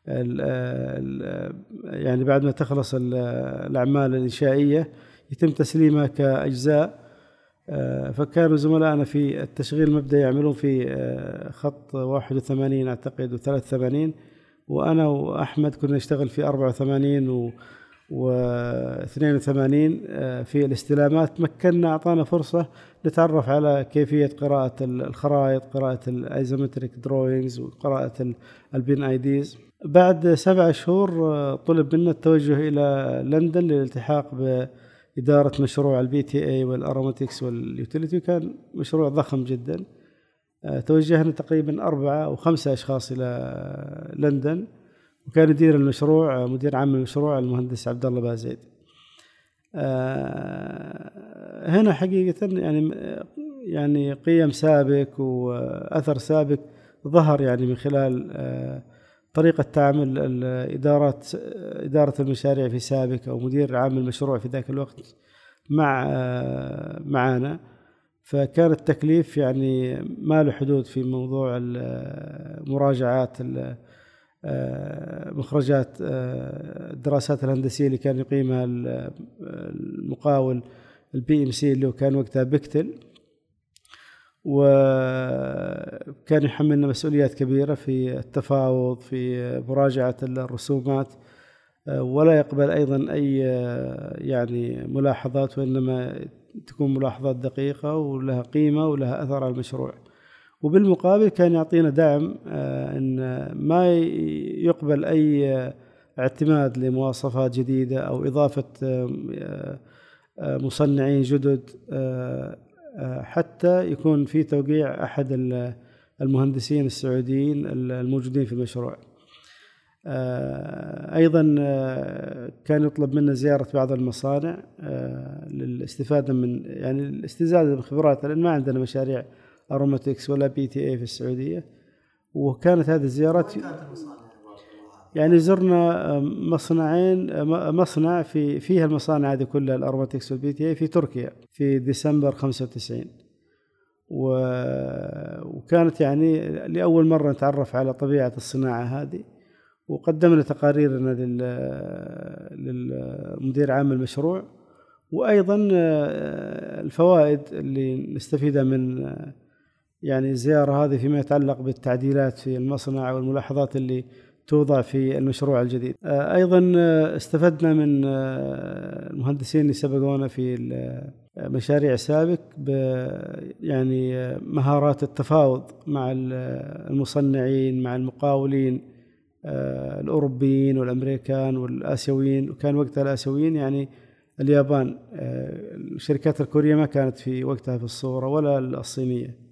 ال ال يعني بعد ما تخلص الأعمال الإنشائية يتم تسليمها كأجزاء. فكانوا زملائنا في التشغيل المبدئي يعملون في آه، خط 81 أعتقد و83 وأنا وأحمد كنا نشتغل في 84 و و82 آه، في الاستلامات. مكنا أعطانا فرصة نتعرف على كيفية قراءة الخرائط قراءة ال isometric drawings وقراءة ال P&IDs بعد سبع شهور آه، طلب منا التوجه إلى لندن للالتحاق باداره مشروع ال PTA وال aromatics وال utility كان مشروع ضخم جدا. آه، توجهنا تقريبا أربعة أو خمسة أشخاص إلى لندن وكان يدير المشروع مدير عام المشروع المهندس عبد الله بازيد. آه، هنا حقيقة يعني يعني قيم سابق وأثر سابق ظهر يعني من خلال آه، طريقة تعامل الإدارات إدارة المشاريع في سابق أو مدير عام المشروع في ذاك الوقت مع معانا. فكان التكليف يعني ما له حدود في موضوع مراجعات مخرجات الدراسات الهندسية اللي كان يقيمها المقاول ال PMC اللي كان وقتها بكتل وكان يحملنا مسؤوليات كبيرة في التفاوض في مراجعة الرسومات ولا يقبل أيضا أي يعني ملاحظات وإنما تكون ملاحظات دقيقة ولها قيمة ولها أثر على المشروع. وبالمقابل كان يعطينا دعم آه، أن ما يقبل أي اعتماد لمواصفات جديدة أو إضافة آه، آه، مصنعين جدد حتى يكون في توقيع أحد المهندسين السعوديين الموجودين في المشروع. آه، أيضا آه، كان يطلب منا زيارة بعض المصانع آه، للاستفادة من يعني الاستزادة بخبرات لأن ما عندنا مشاريع aromatics ولا PTA في السعودية. وكانت هذه الزيارات يعني زرنا مصنعين مصنع في فيها المصانع هذه كلها ال aromatics وال PTA في تركيا في ديسمبر 95 وكانت يعني لأول مرة نتعرف على طبيعة الصناعة هذه. وقدمنا تقاريرنا للمدير عام المشروع. وأيضا آه، الفوائد اللي نستفيدها من آه، يعني الزياره هذه فيما يتعلق بالتعديلات في المصنع والملاحظات اللي توضع في المشروع الجديد. آه، أيضا استفدنا من المهندسين اللي سبقونا في مشاريع سابق يعني مهارات التفاوض مع المصنعين مع المقاولين آه، الأوروبيين والأمريكان والآسيويين. وكان وقتها الآسيويين يعني اليابان. آه، الشركات الكورية ما كانت في وقتها في الصورة ولا الصينية. آه،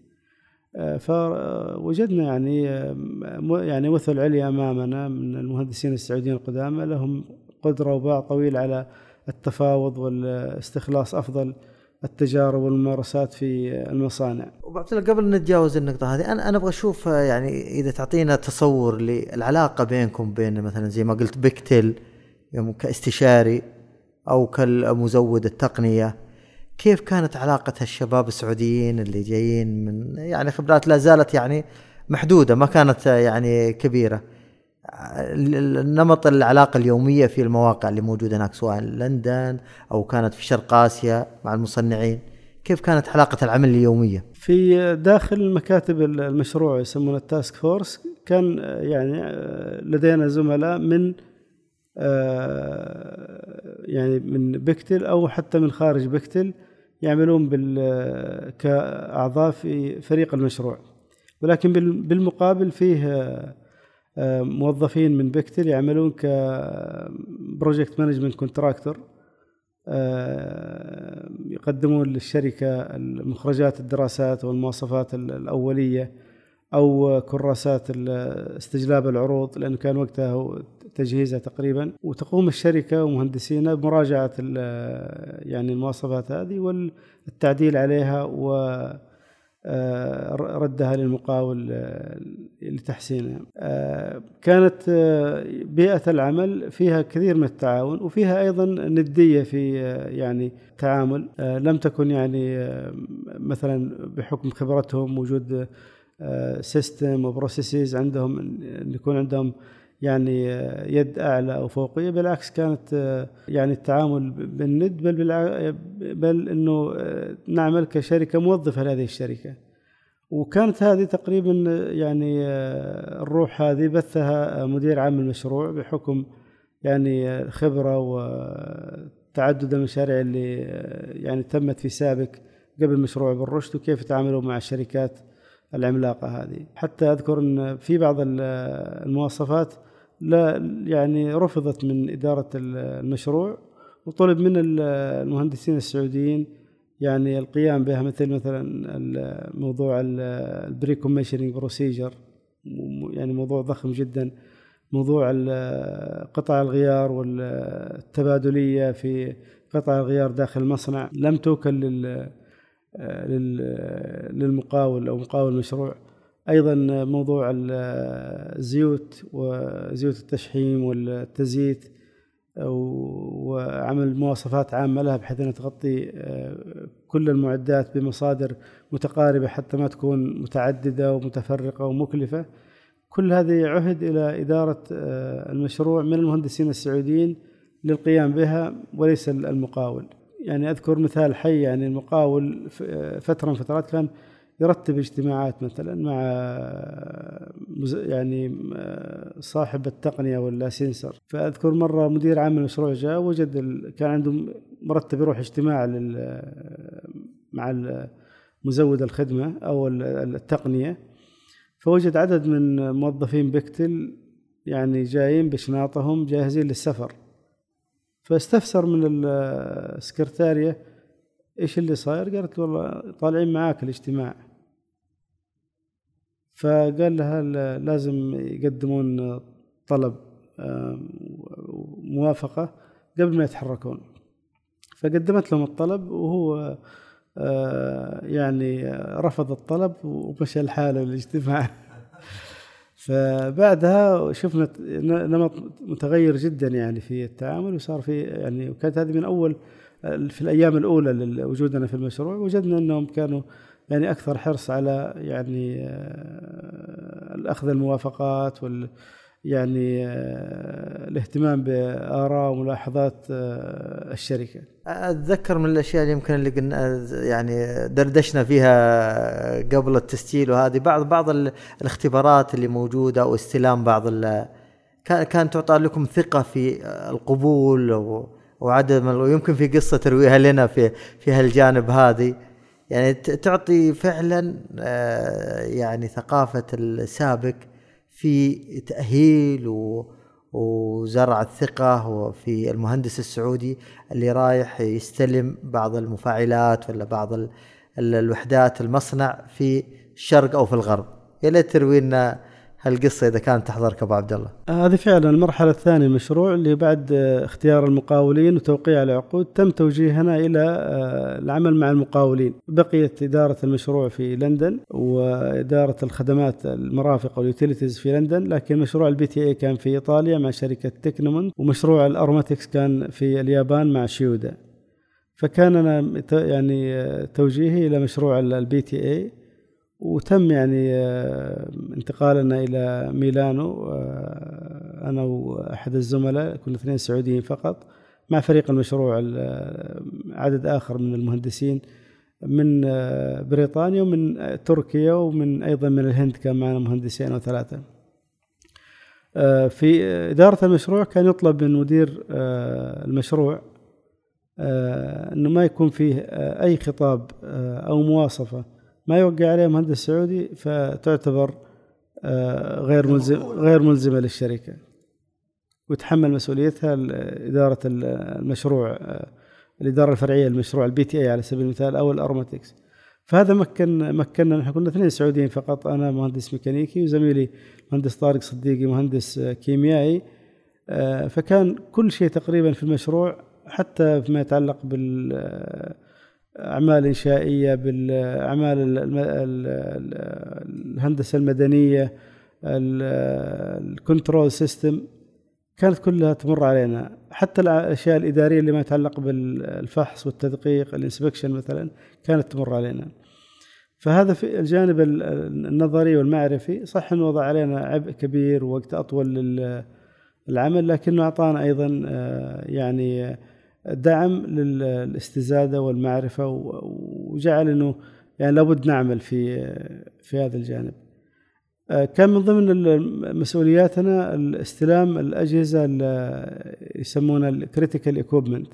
فوجدنا يعني يعني مثل عليا أمامنا من المهندسين السعوديين القدامى لهم قدرة وباع طويل على التفاوض والاستخلاص أفضل التجارب والممارسات في المصانع. ابو عبد الله قبل نتجاوز النقطة هذه أنا أنا أبغى أشوف يعني إذا تعطينا تصور للعلاقة بينكم بين مثلا زي ما قلت بيكتل يوم كاستشاري أو كالمزود التقنية كيف كانت علاقة الشباب السعوديين اللي جايين من يعني خبرات لا زالت يعني محدودة ما كانت يعني كبيرة. نمط العلاقة اليومية في المواقع اللي موجودة هناك سواء لندن أو كانت في شرق آسيا مع المصنعين كيف كانت علاقة العمل اليومية؟ في داخل مكاتب المشروع يسمونه ال task force كان يعني لدينا زملاء من يعني من بكتل أو حتى من خارج بكتل يعملون كأعضاء في فريق المشروع. ولكن بالمقابل فيه موظفين من بكتل يعملون ك project management contractor يقدمون للشركة المخرجات الدراسات والمواصفات الأولية أو كراسات استجلاب العروض لأنه كان وقتها تجهيزها تقريبا. وتقوم الشركة ومهندسينها بمراجعة يعني المواصفات هذه والتعديل عليها و آه، ردها للمقاول آه، لتحسينها. آه، كانت بيئة العمل فيها كثير من التعاون وفيها أيضا ندية في يعني تعامل. لم تكن يعني مثلا بحكم خبرتهم وجود system و processes عندهم يكون عندهم يعني يد أعلى أو فوقية بالعكس كانت يعني التعامل بالند بل بل إنه نعمل كشركة موظفة لهذه الشركة. وكانت هذه تقريبا يعني الروح هذه بثها مدير عام المشروع بحكم يعني خبرة وتعدد المشاريع اللي يعني تمت في سابق قبل مشروع بالرشد وكيف يتعاملوا مع الشركات العملاقة هذه. حتى أذكر أن في بعض المواصفات لا يعني رفضت من إدارة المشروع وطلب من المهندسين السعوديين يعني القيام بها مثل مثلا موضوع ال pre-commissioning procedure يعني موضوع ضخم جدا. موضوع قطع الغيار والتبادلية في قطع الغيار داخل المصنع لم توكل للمقاول أو مقاول المشروع. أيضا موضوع الزيوت وزيوت التشحيم والتزييت وعمل مواصفات عامة لها بحيث أنها تغطي كل المعدات بمصادر متقاربة حتى ما تكون متعددة ومتفرقة ومكلفة. كل هذه عهد إلى إدارة المشروع من المهندسين السعوديين للقيام بها وليس المقاول. يعني أذكر مثال حي يعني المقاول فترة من فترات كان يرتب اجتماعات مثلا مع يعني صاحب التقنية ولا سنسر. فأذكر مرة مدير عام المشروع جاء وجد كان عنده مرتب يروح اجتماع لل مع مزود الخدمة أو التقنية. فوجد عدد من موظفين بكتل يعني جايين بشناطهم جاهزين للسفر. فاستفسر من السكرتارية إيش اللي صاير؟ قالت له والله طالعين معاك الاجتماع. فقال لها لازم يقدمون طلب موافقة قبل ما يتحركون. فقدمت لهم الطلب وهو يعني رفض الطلب ومشى لحاله الاجتماع فبعدها شفنا نمط متغير جدا يعني في التعامل وصار في يعني وكانت هذه من أول في الأيام الأولى لوجودنا في المشروع وجدنا أنهم كانوا يعني أكثر حرص على يعني آه، الأخذ الموافقات وال يعني آه، الاهتمام بآراء وملاحظات آه، الشركة. أتذكر من الأشياء اللي يمكن اللي قلنا يعني دردشنا فيها قبل التسجيل وهذه بعض بعض الاختبارات اللي موجودة واستلام بعض كانت تعطى لكم ثقة في القبول وعدم ويمكن في قصة ترويها لنا في في هالجانب هذه يعني تعطي فعلا آه، يعني ثقافة السابق في تأهيل وزرع الثقة في المهندس السعودي اللي رايح يستلم بعض المفاعلات ولا بعض الوحدات المصنع في الشرق أو في الغرب. يا ليت تروي لنا هالقصة إذا كانت تحضرك ابو عبد الله؟ هذه فعلا المرحلة الثانية المشروع اللي بعد آه، اختيار المقاولين وتوقيع العقود تم توجيهنا إلى آه، العمل مع المقاولين. بقيت إدارة المشروع في لندن وإدارة الخدمات المرافق وال utilities في لندن لكن مشروع ال PTA كان في إيطاليا مع شركة تكنيمونت ومشروع ال aromatics كان في اليابان مع شيودا فكان أنا يعني آه، توجيهي إلى مشروع ال PTA وتم يعني آه، انتقالنا إلى ميلانو آه، أنا وأحد الزملاء كنا اثنين سعوديين فقط مع فريق المشروع آه، عدد آخر من المهندسين من بريطانيا ومن تركيا ومن أيضا من الهند كان معنا مهندسين أو ثلاثة. في إدارة المشروع كان يطلب من مدير المشروع إنه ما يكون فيه أي خطاب أو مواصفة ما يوقع عليها مهندس سعودي فتعتبر آه، غير ملزم غير ملزمة للشركة وتحمل مسؤوليتها إدارة المشروع آه، الإدارة الفرعية للمشروع ال PTA على سبيل المثال أو ال aromatics فهذا مكن مكننا. نحن كنا اثنين سعوديين فقط أنا مهندس ميكانيكي وزميلي مهندس طارق صديقي مهندس كيميائي. آه، فكان كل شيء تقريبا في المشروع حتى فيما يتعلق بال أعمال إنشائية بالأعمال الهندسة المدنية ال control system كانت كلها تمر علينا. حتى الأشياء الإدارية اللي ما يتعلق بالفحص والتدقيق ال inspection مثلا كانت تمر علينا. فهذا في الجانب النظري والمعرفي. صح إنه وضع علينا عبء كبير ووقت أطول للعمل لكنه أعطانا أيضا آه، يعني دعم للاستزادة والمعرفة وجعل إنه يعني لابد نعمل في في هذا الجانب. آه، كان من ضمن مسؤولياتنا استلام الأجهزة اللي يسمونها ال critical equipment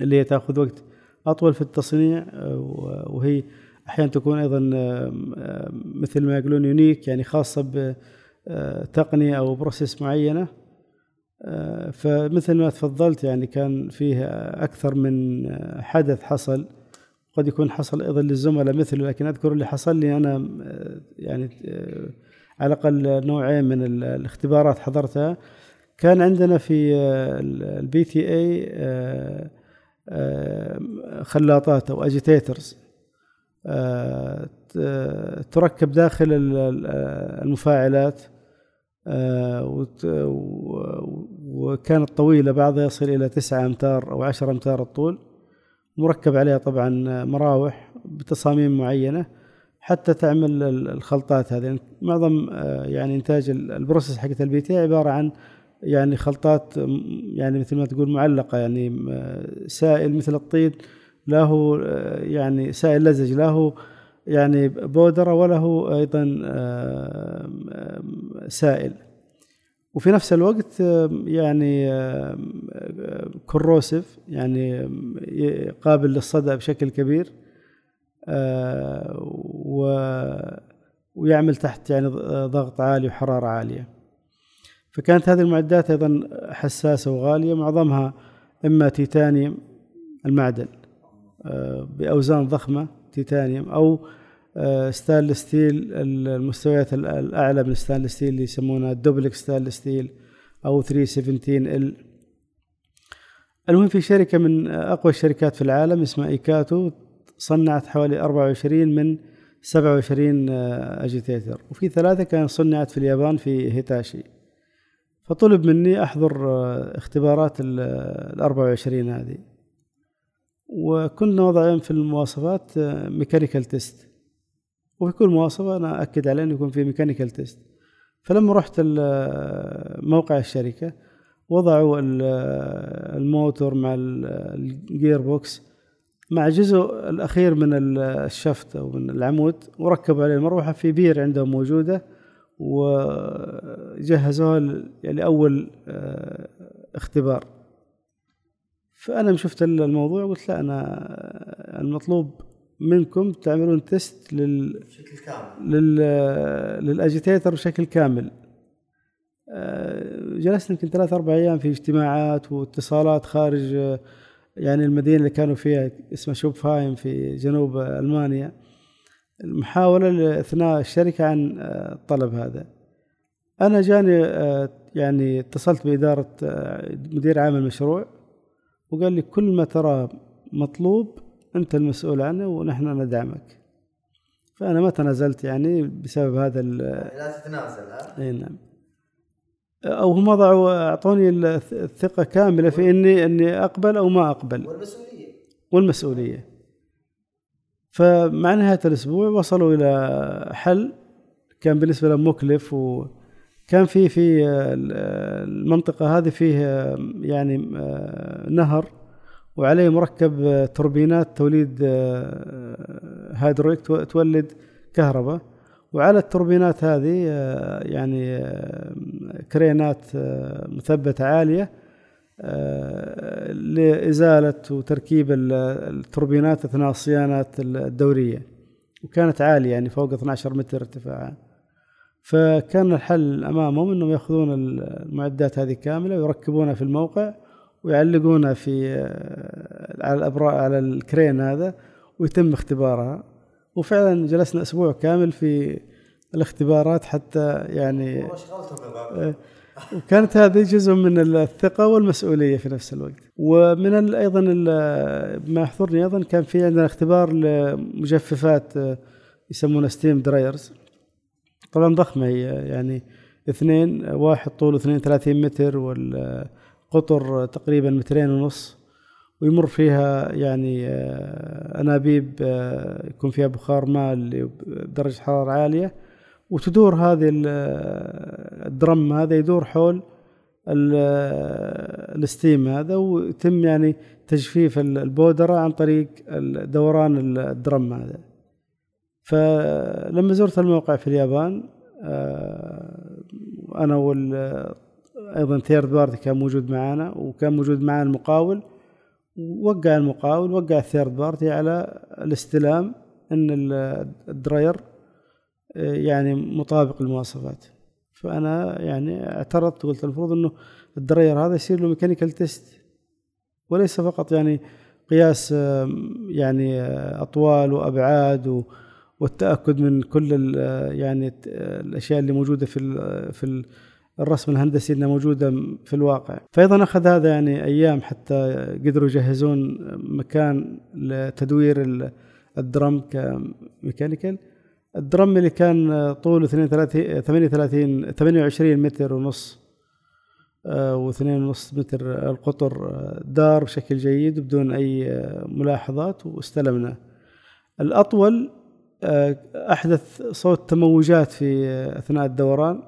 اللي هي تأخذ وقت أطول في التصنيع وهي أحيانا تكون أيضا مثل ما يقولون unique يعني خاصة بتقنية أو process معينة فمثل ما تفضلت يعني كان فيه أكثر من حدث حصل قد يكون حصل أيضا للزملاء مثله لكن أذكر اللي حصل لي أنا يعني على الأقل نوعين من الاختبارات حضرتها. كان عندنا في ال PTA خلاطات أو agitators تركب داخل المفاعلات آه، وكانت طويلة بعضها يصل إلى تسعة أمتار أو عشر أمتار الطول. مركب عليها طبعا مراوح بتصاميم معينة حتى تعمل الخلطات هذه. معظم آه، يعني إنتاج ال process حقت ال PTA عبارة عن يعني خلطات يعني مثل ما تقول معلقة. يعني سائل مثل الطين له آه، يعني سائل لزج له يعني بودرة وله أيضا سائل. وفي نفس الوقت يعني كروسيف يعني قابل للصدأ بشكل كبير و ويعمل تحت يعني ضغط عالي وحرارة عالية. فكانت هذه المعدات أيضا حساسة وغالية معظمها إما تيتانيوم المعدن بأوزان ضخمة تيتانيوم أو stainless steel المستويات الأعلى من stainless steel اللي يسمونها ال duplex stainless steel أو 317 L. المهم في شركة من أقوى الشركات في العالم اسمها إيكاتو صنعت حوالي 24 من 27 agitator. وفي ثلاثة كانت صنعت في اليابان في هيتاشي. فطلب مني أحضر اختبارات ال 24 هذه. وكنا وضعين في المواصفات mechanical test وفي كل مواصفة أنا أكد عليه أنه يكون في mechanical test فلما رحت موقع الشركة وضعوا الموتور مع ال gear box مع الجزء الأخير من ال shaft أو من العمود وركبوا عليه المروحة في بير عندهم موجودة وجهزوها يعني أول آه، اختبار. فأنا شفت الموضوع وقلت لا أنا المطلوب منكم تعملون test لل بشكل كامل. لل لل agitator بشكل كامل. آه، جلسنا يمكن ثلاث أربع أيام في اجتماعات واتصالات خارج يعني المدينة اللي كانوا فيها اسمها شوبفايم في جنوب ألمانيا. المحاولة لإثناء الشركة عن الطلب هذا. أنا جاني آه، يعني اتصلت بإدارة آه، مدير عام المشروع. وقال لي كل ما ترى مطلوب أنت المسؤول عنه ونحن ندعمك. فأنا ما تنازلت يعني بسبب هذا لا تتنازل ها؟ إي نعم. أو هم وضعوا أعطوني الثقة كاملة في إني إني أقبل أو ما أقبل. والمسؤولية. والمسؤولية. فمع نهاية الأسبوع وصلوا إلى حل كان بالنسبة لهم مكلف وكان في في المنطقة هذه فيه يعني آه، نهر وعليه مركب توربينات توليد آه، هيدرويك تولد كهرباء. وعلى التوربينات هذه آه، يعني آه، كرينات مثبتة عالية لإزالة وتركيب التوربينات أثناء الصيانات الدورية. وكانت عالية يعني فوق 12 متر ارتفاعا. فكان الحل أمامهم أنهم يأخذون المعدات هذه كاملة ويركبونها في الموقع ويعلقونها في آه، على الابراج على الكرين هذا ويتم اختبارها. وفعلا جلسنا أسبوع كامل في الاختبارات حتى يعني آه، وكانت هذه جزء من الثقة والمسؤولية في نفس الوقت. ومن أيضا ما يحضرني أيضا كان في عندنا اختبار لمجففات يسمونها steam dryers طبعا ضخمة هي يعني اثنين واحد طوله 32 متر وال قطر تقريبا مترين ونص ويمر فيها يعني آه، أنابيب آه، يكون فيها بخار ماء بدرجة حرارة عالية. وتدور هذه آه، الدرم هذا يدور حول الستيم هذا ويتم يعني تجفيف البودرة عن طريق دوران الدرم هذا. فلما زرت الموقع في اليابان أنا وال أيضا third party كان موجود معنا وكان موجود معنا المقاول وقع المقاول وقع ال third party على الاستلام إن ال dryer يعني مطابق للمواصفات. فأنا يعني اعترضت وقلت المفروض إنه ال dryer هذا يصير له mechanical test وليس فقط يعني قياس يعني أطوال وأبعاد والتأكد من كل يعني الأشياء اللي موجودة في في الرسم الهندسي إنها موجودة في الواقع. فايضا أخذ هذا يعني أيام حتى قدروا يجهزون مكان لتدوير الدرم كميكانيكال. الدرم اللي كان طوله 32 38 28 متر ونص آه، واثنين ونص متر القطر آه، دار بشكل جيد بدون أي آه، ملاحظات واستلمنا. الأطول أحدث صوت تموجات في أثناء الدوران.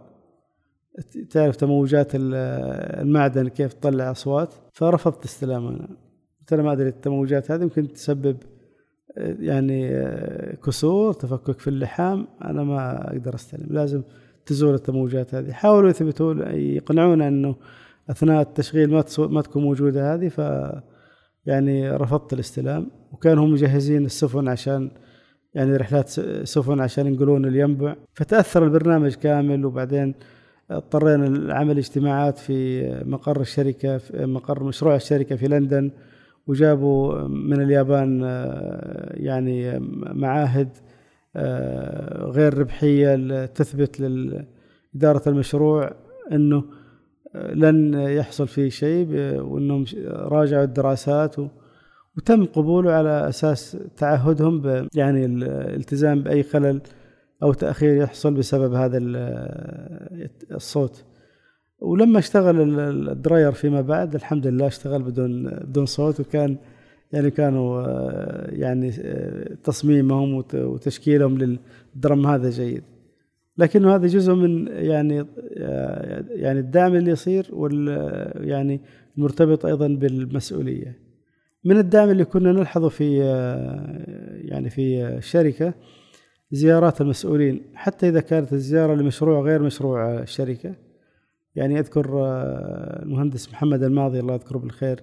تعرف تموجات المعدن كيف تطلع أصوات. فرفضت استلامها قلت أنا ما أدري التموجات هذه يمكن تسبب يعني كسور تفكك في اللحام. أنا ما أقدر أستلم. لازم تزول التموجات هذه. حاولوا يثبتوا يقنعونا إنه أثناء التشغيل ما ما تكون موجودة هذه. ف يعني رفضت الاستلام. وكانوا هم مجهزين السفن عشان يعني رحلات سفن عشان ينقلون الينبع. فتأثر البرنامج كامل وبعدين اضطرينا لعمل اجتماعات في مقر الشركة في مقر مشروع الشركة في لندن وجابوا من اليابان يعني معاهد غير ربحية تثبت لإدارة المشروع آه، لن يحصل فيه شيء وانهم راجعوا الدراسات وتم قبوله على أساس تعهدهم يعني الالتزام بأي خلل أو تأخير يحصل بسبب هذا الصوت. ولما اشتغل الدراير فيما بعد الحمد لله اشتغل بدون بدون صوت وكان يعني كانوا آه، يعني آه، تصميمهم وتشكيلهم للدرم هذا جيد. لكن هذا جزء من يعني آه، يعني الدعم اللي يصير وال يعني مرتبط أيضا بالمسؤولية. من الدعم اللي كنا نلحظه في يعني في الشركة زيارات المسؤولين. حتى إذا كانت الزيارة لمشروع غير مشروع الشركة يعني أذكر المهندس محمد الماضي الله يذكره بالخير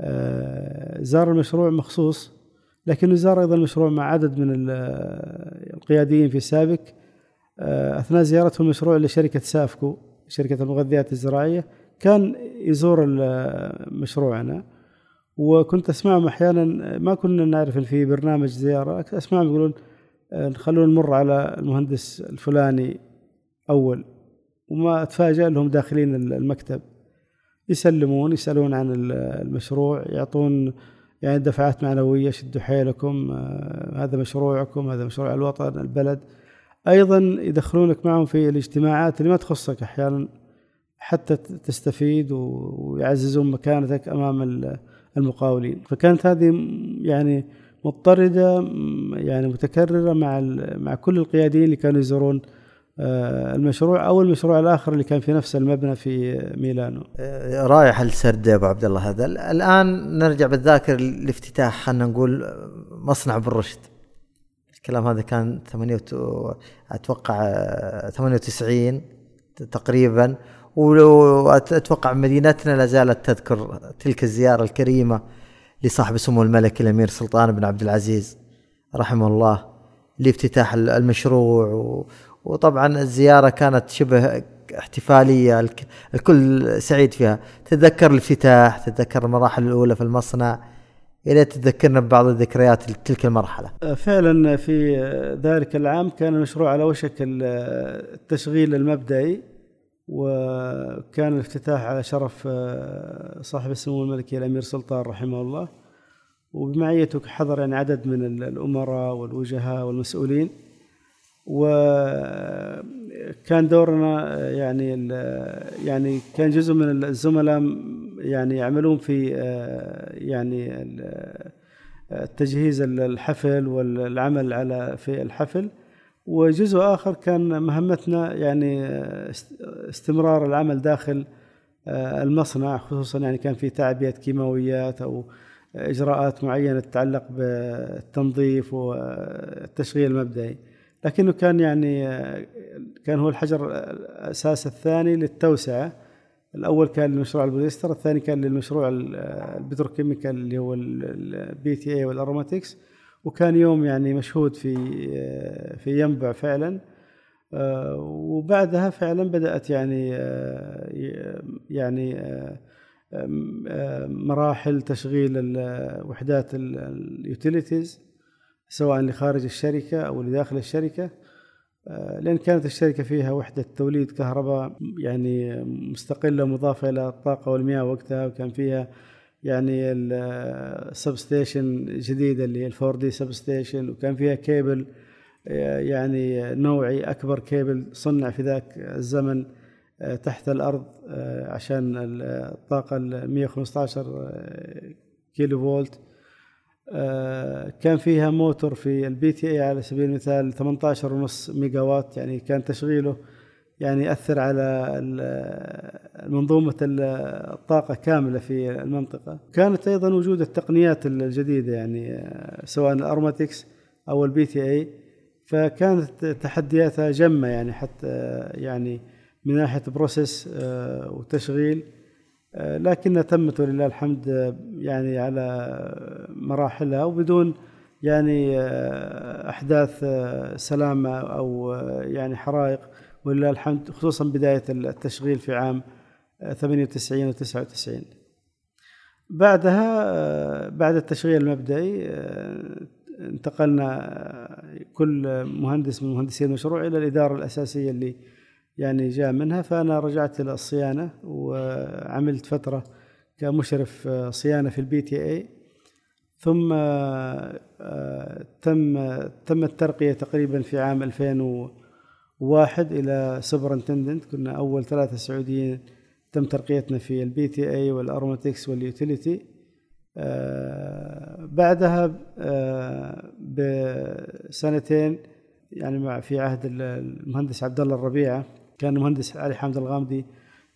آه، زار المشروع مخصوص. لكنه زار أيضا المشروع مع عدد من القياديين في سابق. آه، أثناء زيارته المشروع لشركة سافكو شركة المغذيات الزراعية كان يزور مشروعنا. وكنت أسمعهم أحيانا ما كنا نعرف إن في برنامج زيارة أسمعهم يقولون آه، خلونا نمر على المهندس الفلاني أول وما أتفاجأ لهم داخلين المكتب. يسلمون يسألون عن المشروع يعطون يعني دفعات معنوية شدوا حيلكم آه، هذا مشروعكم هذا مشروع الوطن البلد. أيضا يدخلونك معهم في الاجتماعات اللي ما تخصك أحيانا حتى تستفيد ويعززون مكانتك أمام المقاولين فكانت هذه يعني مضطردة يعني متكررة مع مع كل القياديين اللي كانوا يزورون آه، المشروع أو المشروع الآخر اللي كان في نفس المبنى في ميلانو. آه، رائع السرد يا أبو عبد الله هذا، الآن نرجع بالذاكر لافتتاح خلينا نقول مصنع بالرشد. الكلام هذا كان 8 أتوقع 98 تقريبا واتوقع مدينتنا لا زالت تذكر تلك الزيارة الكريمة لصاحب سمو الملك الأمير سلطان بن عبد العزيز رحمه الله لافتتاح المشروع. وطبعا الزيارة كانت شبه احتفالية الكل سعيد فيها. تتذكر الافتتاح تتذكر المراحل الأولى في المصنع إلى تذكرنا ببعض الذكريات تلك المرحلة. أه، فعلا في ذلك العام كان المشروع على وشك التشغيل المبدئي. وكان الافتتاح على شرف أه، صاحب السمو الملكي الأمير سلطان رحمه الله. وبمعيته حضر يعني عدد من الأمراء والوجهاء والمسؤولين. وكان دورنا يعني يعني كان جزء من الزملاء يعني يعملون في يعني تجهيز الحفل والعمل على في الحفل. وجزء آخر كان مهمتنا يعني استمرار العمل داخل المصنع خصوصا يعني كان في تعبئه كيماويات أو إجراءات معينة تتعلق بالتنظيف والتشغيل المبدئي. لكنه كان يعني كان هو الحجر الأساس الثاني للتوسعة. الأول كان لمشروع البوليستر الثاني كان للمشروع البتروكيميكال اللي هو ال PTA وال aromatics وكان يوم يعني مشهود في في ينبع فعلا. وبعدها فعلا بدأت يعني يعني مراحل تشغيل وحدات ال utilities سواء لخارج الشركة أو لداخل الشركة. لأن كانت الشركة فيها وحدة توليد كهرباء يعني مستقلة مضافة إلى الطاقة والمياه وقتها وكان فيها يعني ال substation جديدة اللي هي ال 4D substation وكان فيها كيبل آه، يعني نوعي أكبر كيبل صنع في ذاك الزمن آه، تحت الأرض عشان الطاقة ال 115 كيلو فولت آه، كان فيها موتور في ال PTA على سبيل المثال 18 ونص ميجا وات يعني كان تشغيله يعني يأثر على منظومة الطاقة كاملة في المنطقة. كانت أيضا وجود التقنيات الجديدة يعني آه، سواء ال aromatics أو ال PTA. فكانت تحدياتها جمة يعني حتى آه، يعني من ناحية process وتشغيل. آه، لكنها تمت ولله الحمد يعني على مراحلها وبدون يعني أحداث سلامة أو يعني حرائق. ولله الحمد خصوصا بداية التشغيل في عام 98 و 99 بعدها بعد التشغيل المبدئي انتقلنا كل مهندس من مهندسي المشروع إلى الإدارة الأساسية اللي يعني جاء منها. فأنا رجعت إلى الصيانة وعملت فترة كمشرف صيانة في ال PTA ثم آه، تم تم الترقية تقريبا في عام 2001 إلى superintendent كنا أول ثلاثة سعوديين تم ترقيتنا في ال PTA وال aromatics وال utility بعدها آه، بسنتين يعني مع في عهد المهندس عبد الله الربيعة كان المهندس علي حامد الغامدي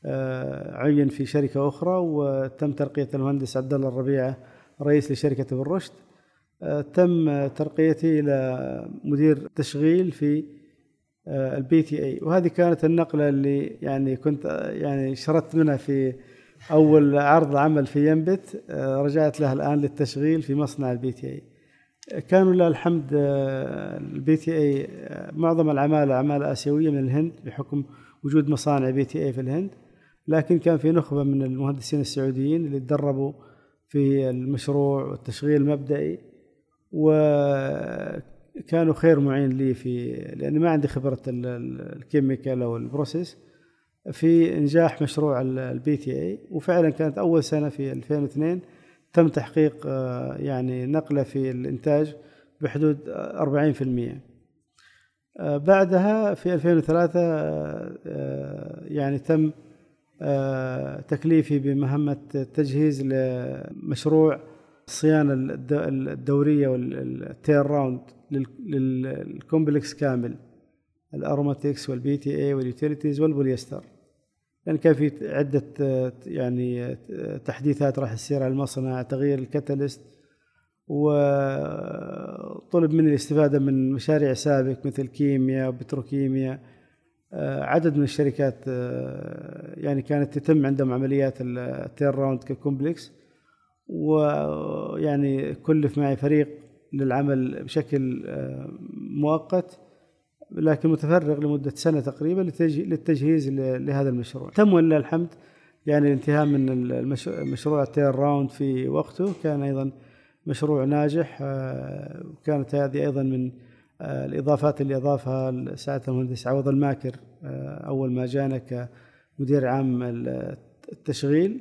آه، عين في شركة أخرى وتم ترقية المهندس عبد الله الربيعة رئيس لشركة ابن رشد آه، تم ترقيتي إلى مدير تشغيل في ال PTA وهذه كانت النقلة اللي يعني كنت يعني شردت منها في أول عرض عمل في ينبع رجعت لها الآن للتشغيل في مصنع ال PTA كانوا لله الحمد آه، ال PTA آه، معظم العماله عماله آسيوية من الهند بحكم وجود مصانع PTA في الهند. لكن كان في نخبة من المهندسين السعوديين اللي تدربوا في المشروع والتشغيل المبدئي. وكانوا خير معين لي في لاني ما عندي خبرة ال chemical أو ال process في إنجاح مشروع ال PTA وفعلا كانت أول سنة في 2002 تم تحقيق آه، يعني نقلة في الإنتاج بحدود 40% آه، بعدها في 2003 آه، يعني تم تكليفي بمهمة تجهيز لمشروع الصيانة الدورية وال turnaround. لل complex كامل ال aromatics وال PTA وال utilities والبوليستر لأن كان في عدة يعني تحديثات راح تصير على المصنع تغيير ال catalyst وطلب مني الاستفادة من مشاريع سابك مثل كيمياء وبتروكيمياء. عدد من الشركات يعني كانت تتم عندهم عمليات ال turnaround ك complex ويعني كلف معي فريق للعمل بشكل مؤقت لكن متفرغ لمدة سنة تقريبا للتجهيز لهذا المشروع. تم ولله الحمد يعني الانتهاء من المشروع ال turnaround في وقته كان أيضا مشروع ناجح آه، وكانت هذه أيضا من آه، الإضافات اللي أضافها سعادة المهندس عوض الماكر آه، أول ما جانا كمدير عام التشغيل.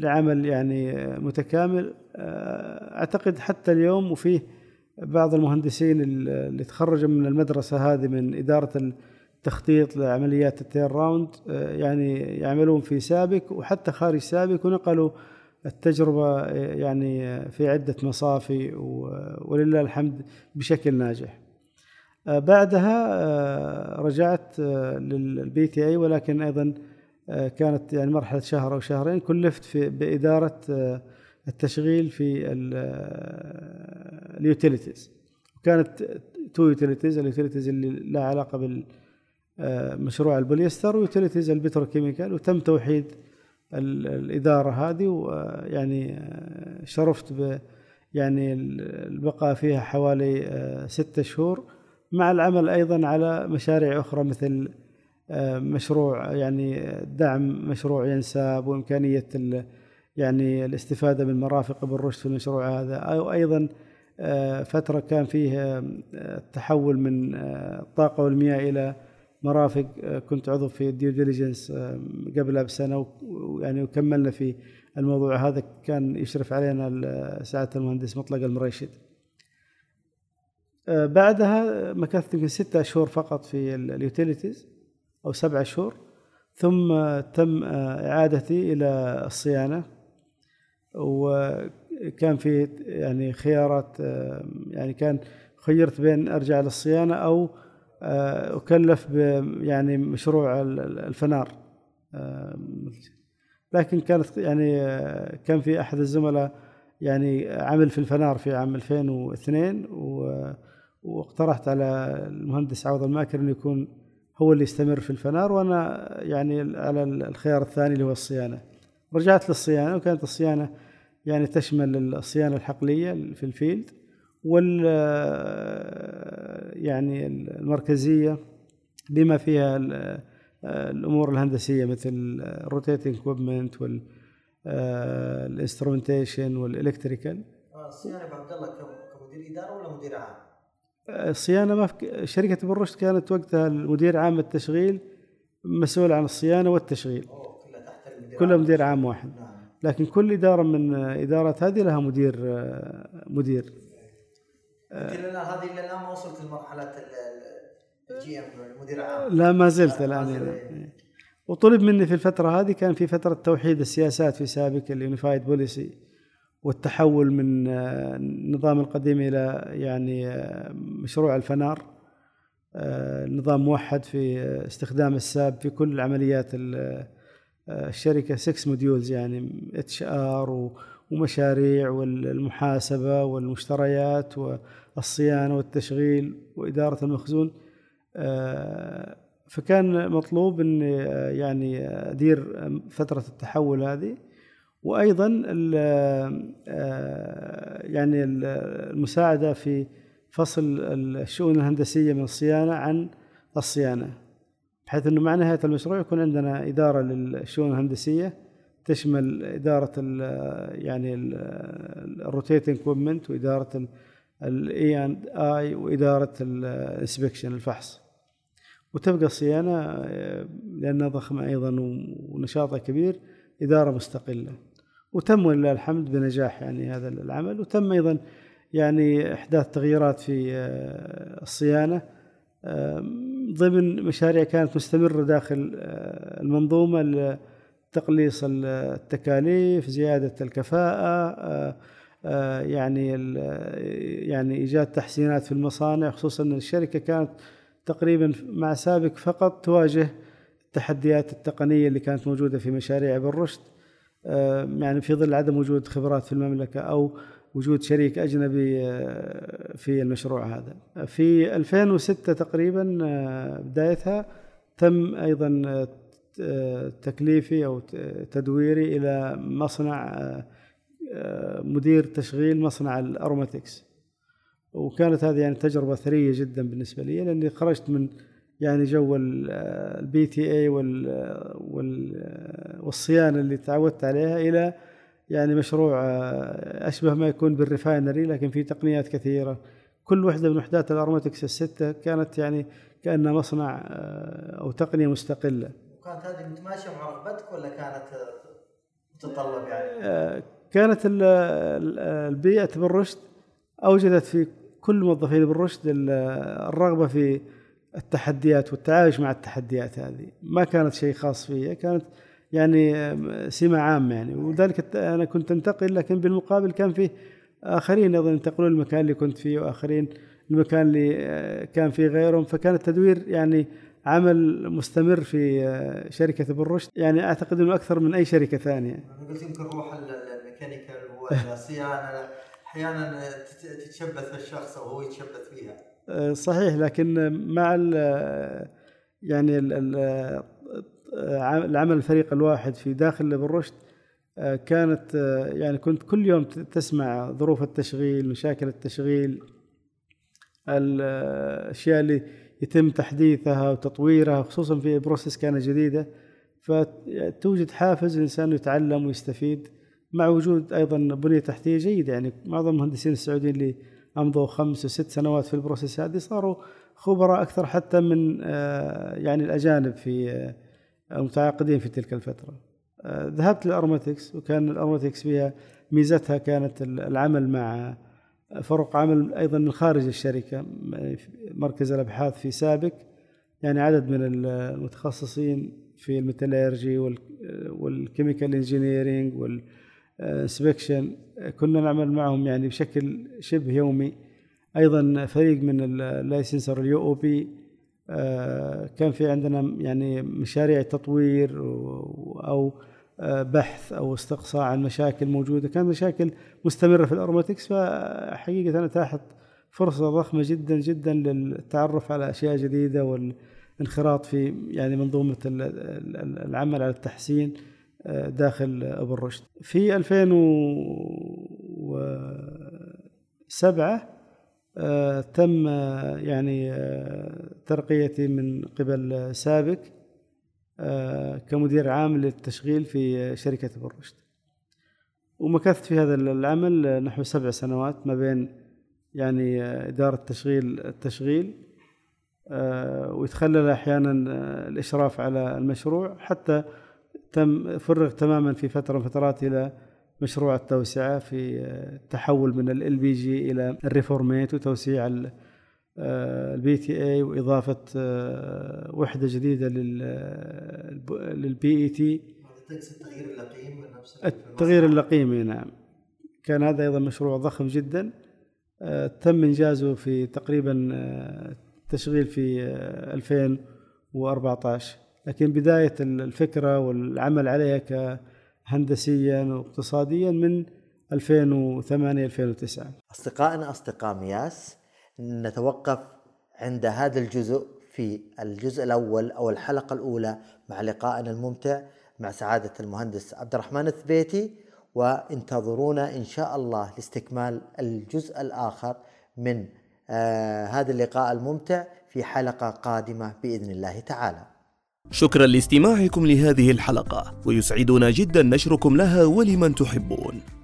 لعمل يعني متكامل. أعتقد حتى اليوم وفيه بعض المهندسين اللي تخرجوا من المدرسة هذه من إدارة التخطيط لعمليات ال turnaround يعني يعملون في سابك وحتى خارج سابك ونقلوا التجربة آه، يعني في عدة مصافي ولله الحمد بشكل ناجح. بعدها رجعت لل PTA ولكن أيضا كانت يعني مرحلة شهر أو شهرين كلفت في بإدارة التشغيل في ال utilities. كانت two utilities ال utilities اللي لها علاقة بال آه، مشروع البوليستر و utilities ال petrochemical وتم توحيد الإدارة هذه ويعني آه، شرفت ب يعني البقاء فيها حوالي آه، ستة شهور. مع العمل أيضا على مشاريع أخرى مثل مشروع يعني دعم مشروع ينساب وإمكانية يعني الاستفادة من مرافق ابن رشد في المشروع هذا. أو أيضا فترة كان فيه التحول من الطاقة والمياه إلى مرافق آه، كنت عضو في ال due diligence آه، قبلها بسنة ويعني وكملنا في الموضوع. هذا كان يشرف علينا سعاده المهندس مطلق المريشد. آه، بعدها مكثت يمكن ستة شهور فقط في ال utilities. أو سبعة شهور ثم تم إعادتي إلى الصيانة. وكان في يعني خيارات يعني كان خيرت بين أرجع للصيانة أو آه، أكلف يعني مشروع الفنار. لكن كانت يعني كان في أحد الزملاء يعني عمل في الفنار في عام 2002 واقترحت على المهندس عوض الماكر إنه يكون هو اللي يستمر في الفنار وأنا يعني على الخيار الثاني اللي هو الصيانة. رجعت للصيانة وكانت الصيانة يعني تشمل الصيانة الحقلية في ال field وال يعني المركزية بما فيها الأمور الهندسية مثل ال rotating equipment وال instrumentation وال electrical الصيانة عبد الله كمدير إدارة ولا مدير عام؟ الصيانة ما في شركة رشد كانت وقتها المدير عام التشغيل مسؤول عن الصيانة والتشغيل. كلها تحت المدير كلها مدير عام واحد. نعم. لكن كل إدارة من إدارات هذه لها مدير مدير. لنا هذه إلى الآن ما وصلت لمرحلة ال GM المدير العام لا ما زلت الآن يعني. وطلب مني في الفترة هذه كان في فترة توحيد السياسات في سابك ال unified policy والتحول من النظام القديم إلى يعني مشروع الفنار. نظام موحد في استخدام ال SAP في كل عمليات الشركة. 6 modules يعني HR ومشاريع والمحاسبة والمشتريات والصيانة والتشغيل وإدارة المخزون. آه، فكان مطلوب آه، يعني أدير فترة التحول هذه. وأيضا آه، يعني المساعدة في فصل الشؤون الهندسية من الصيانة عن الصيانة بحيث أنه مع نهاية المشروع يكون عندنا إدارة للشؤون الهندسية تشمل إدارة ال يعني ال rotating equipment وإدارة ال I and E وإدارة ال inspection الفحص. وتبقى الصيانة لأنها ضخمة أيضا ونشاطها كبير إدارة مستقلة. وتم ولله الحمد بنجاح يعني هذا العمل. وتم أيضا يعني إحداث تغييرات في الصيانة. ضمن مشاريع كانت مستمرة داخل المنظومة تقليص التكاليف آه، آه، يعني يعني إيجاد تحسينات في المصانع. خصوصا أن الشركة كانت تقريبا مع سابق فقط تواجه التحديات التقنية اللي كانت موجودة في مشاريع بالرشد. آه، يعني في ظل عدم وجود خبرات في المملكة أو وجود شريك أجنبي في المشروع هذا. في 2006 تقريبا بدايتها تم أيضا تكليفي أو تدويري إلى مصنع آه، مدير تشغيل مصنع ال aromatics وكانت هذه يعني تجربة ثرية جدا بالنسبة لي لأني خرجت من يعني جو ال PTA والصيانة اللي تعودت عليها إلى يعني مشروع آه، أشبه ما يكون بال refinery لكن في تقنيات كثيرة. كل وحدة من وحدات ال aromatics الستة كانت يعني كانها مصنع آه، أو تقنية مستقلة. كانت هذه متماشية مع رغبتك ولا كانت تتطلب يعني؟ آه، كانت البيئة بابن رشد. أوجدت في كل موظفين ابن رشد الرغبة في التحديات والتعايش مع التحديات هذه. ما كانت شيء خاص فيها كانت يعني سمة عامة يعني. ولذلك أنا كنت أنتقل لكن بالمقابل كان فيه آخرين أيضا ينتقلون المكان اللي كنت فيه وآخرين المكان اللي آه، كان فيه غيرهم. فكان التدوير يعني عمل مستمر في آه، شركة ابن رشد يعني أعتقد أنه أكثر من أي شركة ثانية. أنا قلت يمكن روح الميكانيكال والصيانة أحيانا تتشبث في الشخص أو هو يتشبث فيها صحيح لكن مع ال يعني ال العمل الفريق الواحد في داخل ابن رشد كانت يعني كنت كل يوم تسمع ظروف التشغيل مشاكل التشغيل الأشياء اللي يتم تحديثها وتطويرها خصوصا في بروسيس كانت جديدة. فتوجد حافز الإنسان يتعلم ويستفيد مع وجود أيضا بنية تحتية جيدة. يعني معظم المهندسين السعوديين اللي أمضوا خمس وست سنوات في ال process هذه صاروا خبراء أكثر حتى من آه، يعني الأجانب في آه، المتعاقدين في تلك الفترة. آه، ذهبت لل aromatics وكان ال aromatics فيها ميزتها كانت العمل مع فرق عمل أيضا من خارج الشركة مركز الأبحاث في سابك يعني عدد من المتخصصين في ال metallurgy وال chemical engineering وال inspection كنا نعمل معهم يعني بشكل شبه يومي. أيضا فريق من ال licensor ال UOP كان في عندنا يعني مشاريع تطوير أو بحث أو استقصاء عن مشاكل موجودة. كانت مشاكل مستمرة في ال aromatics فحقيقة اتاحت فرصة ضخمة جدا جدا للتعرف على أشياء جديدة والانخراط في يعني منظومة العمل على التحسين. آه، داخل أبو الرشد. في 2007 آه، تم آه، يعني ترقيتي من قبل سابق آه، كمدير عام للتشغيل في شركة ابن رشد ومكثت في هذا العمل نحو سبع سنوات ما بين يعني إدارة تشغيل التشغيل آه، ويتخلل أحيانا الإشراف على المشروع حتى تم فرغ تماما في فترة من فترات إلى مشروع التوسعة في التحول من LPG إلى ال reformate وتوسيع ال PTA وإضافة آه، وحدة جديدة لل PET التغيير اللقيم التغيير اللقيم نعم. كان هذا أيضا مشروع ضخم جدا. آه، تم إنجازه في تقريبا آه، تشغيل في 2014 لكن بداية الفكرة والعمل عليها كهندسيا واقتصاديا من 2008 2009 أصدقائنا أصدقاء مياس نتوقف عند هذا الجزء في الجزء الأول أو الحلقة الأولى مع لقائنا الممتع مع سعادة المهندس عبد الرحمن الثبيتي وانتظرونا إن شاء الله لاستكمال الجزء الآخر من آه هذا اللقاء الممتع في حلقة قادمة بإذن الله تعالى. شكرا لاستماعكم لهذه الحلقة ويسعدنا جدا نشركم لها ولمن تحبون.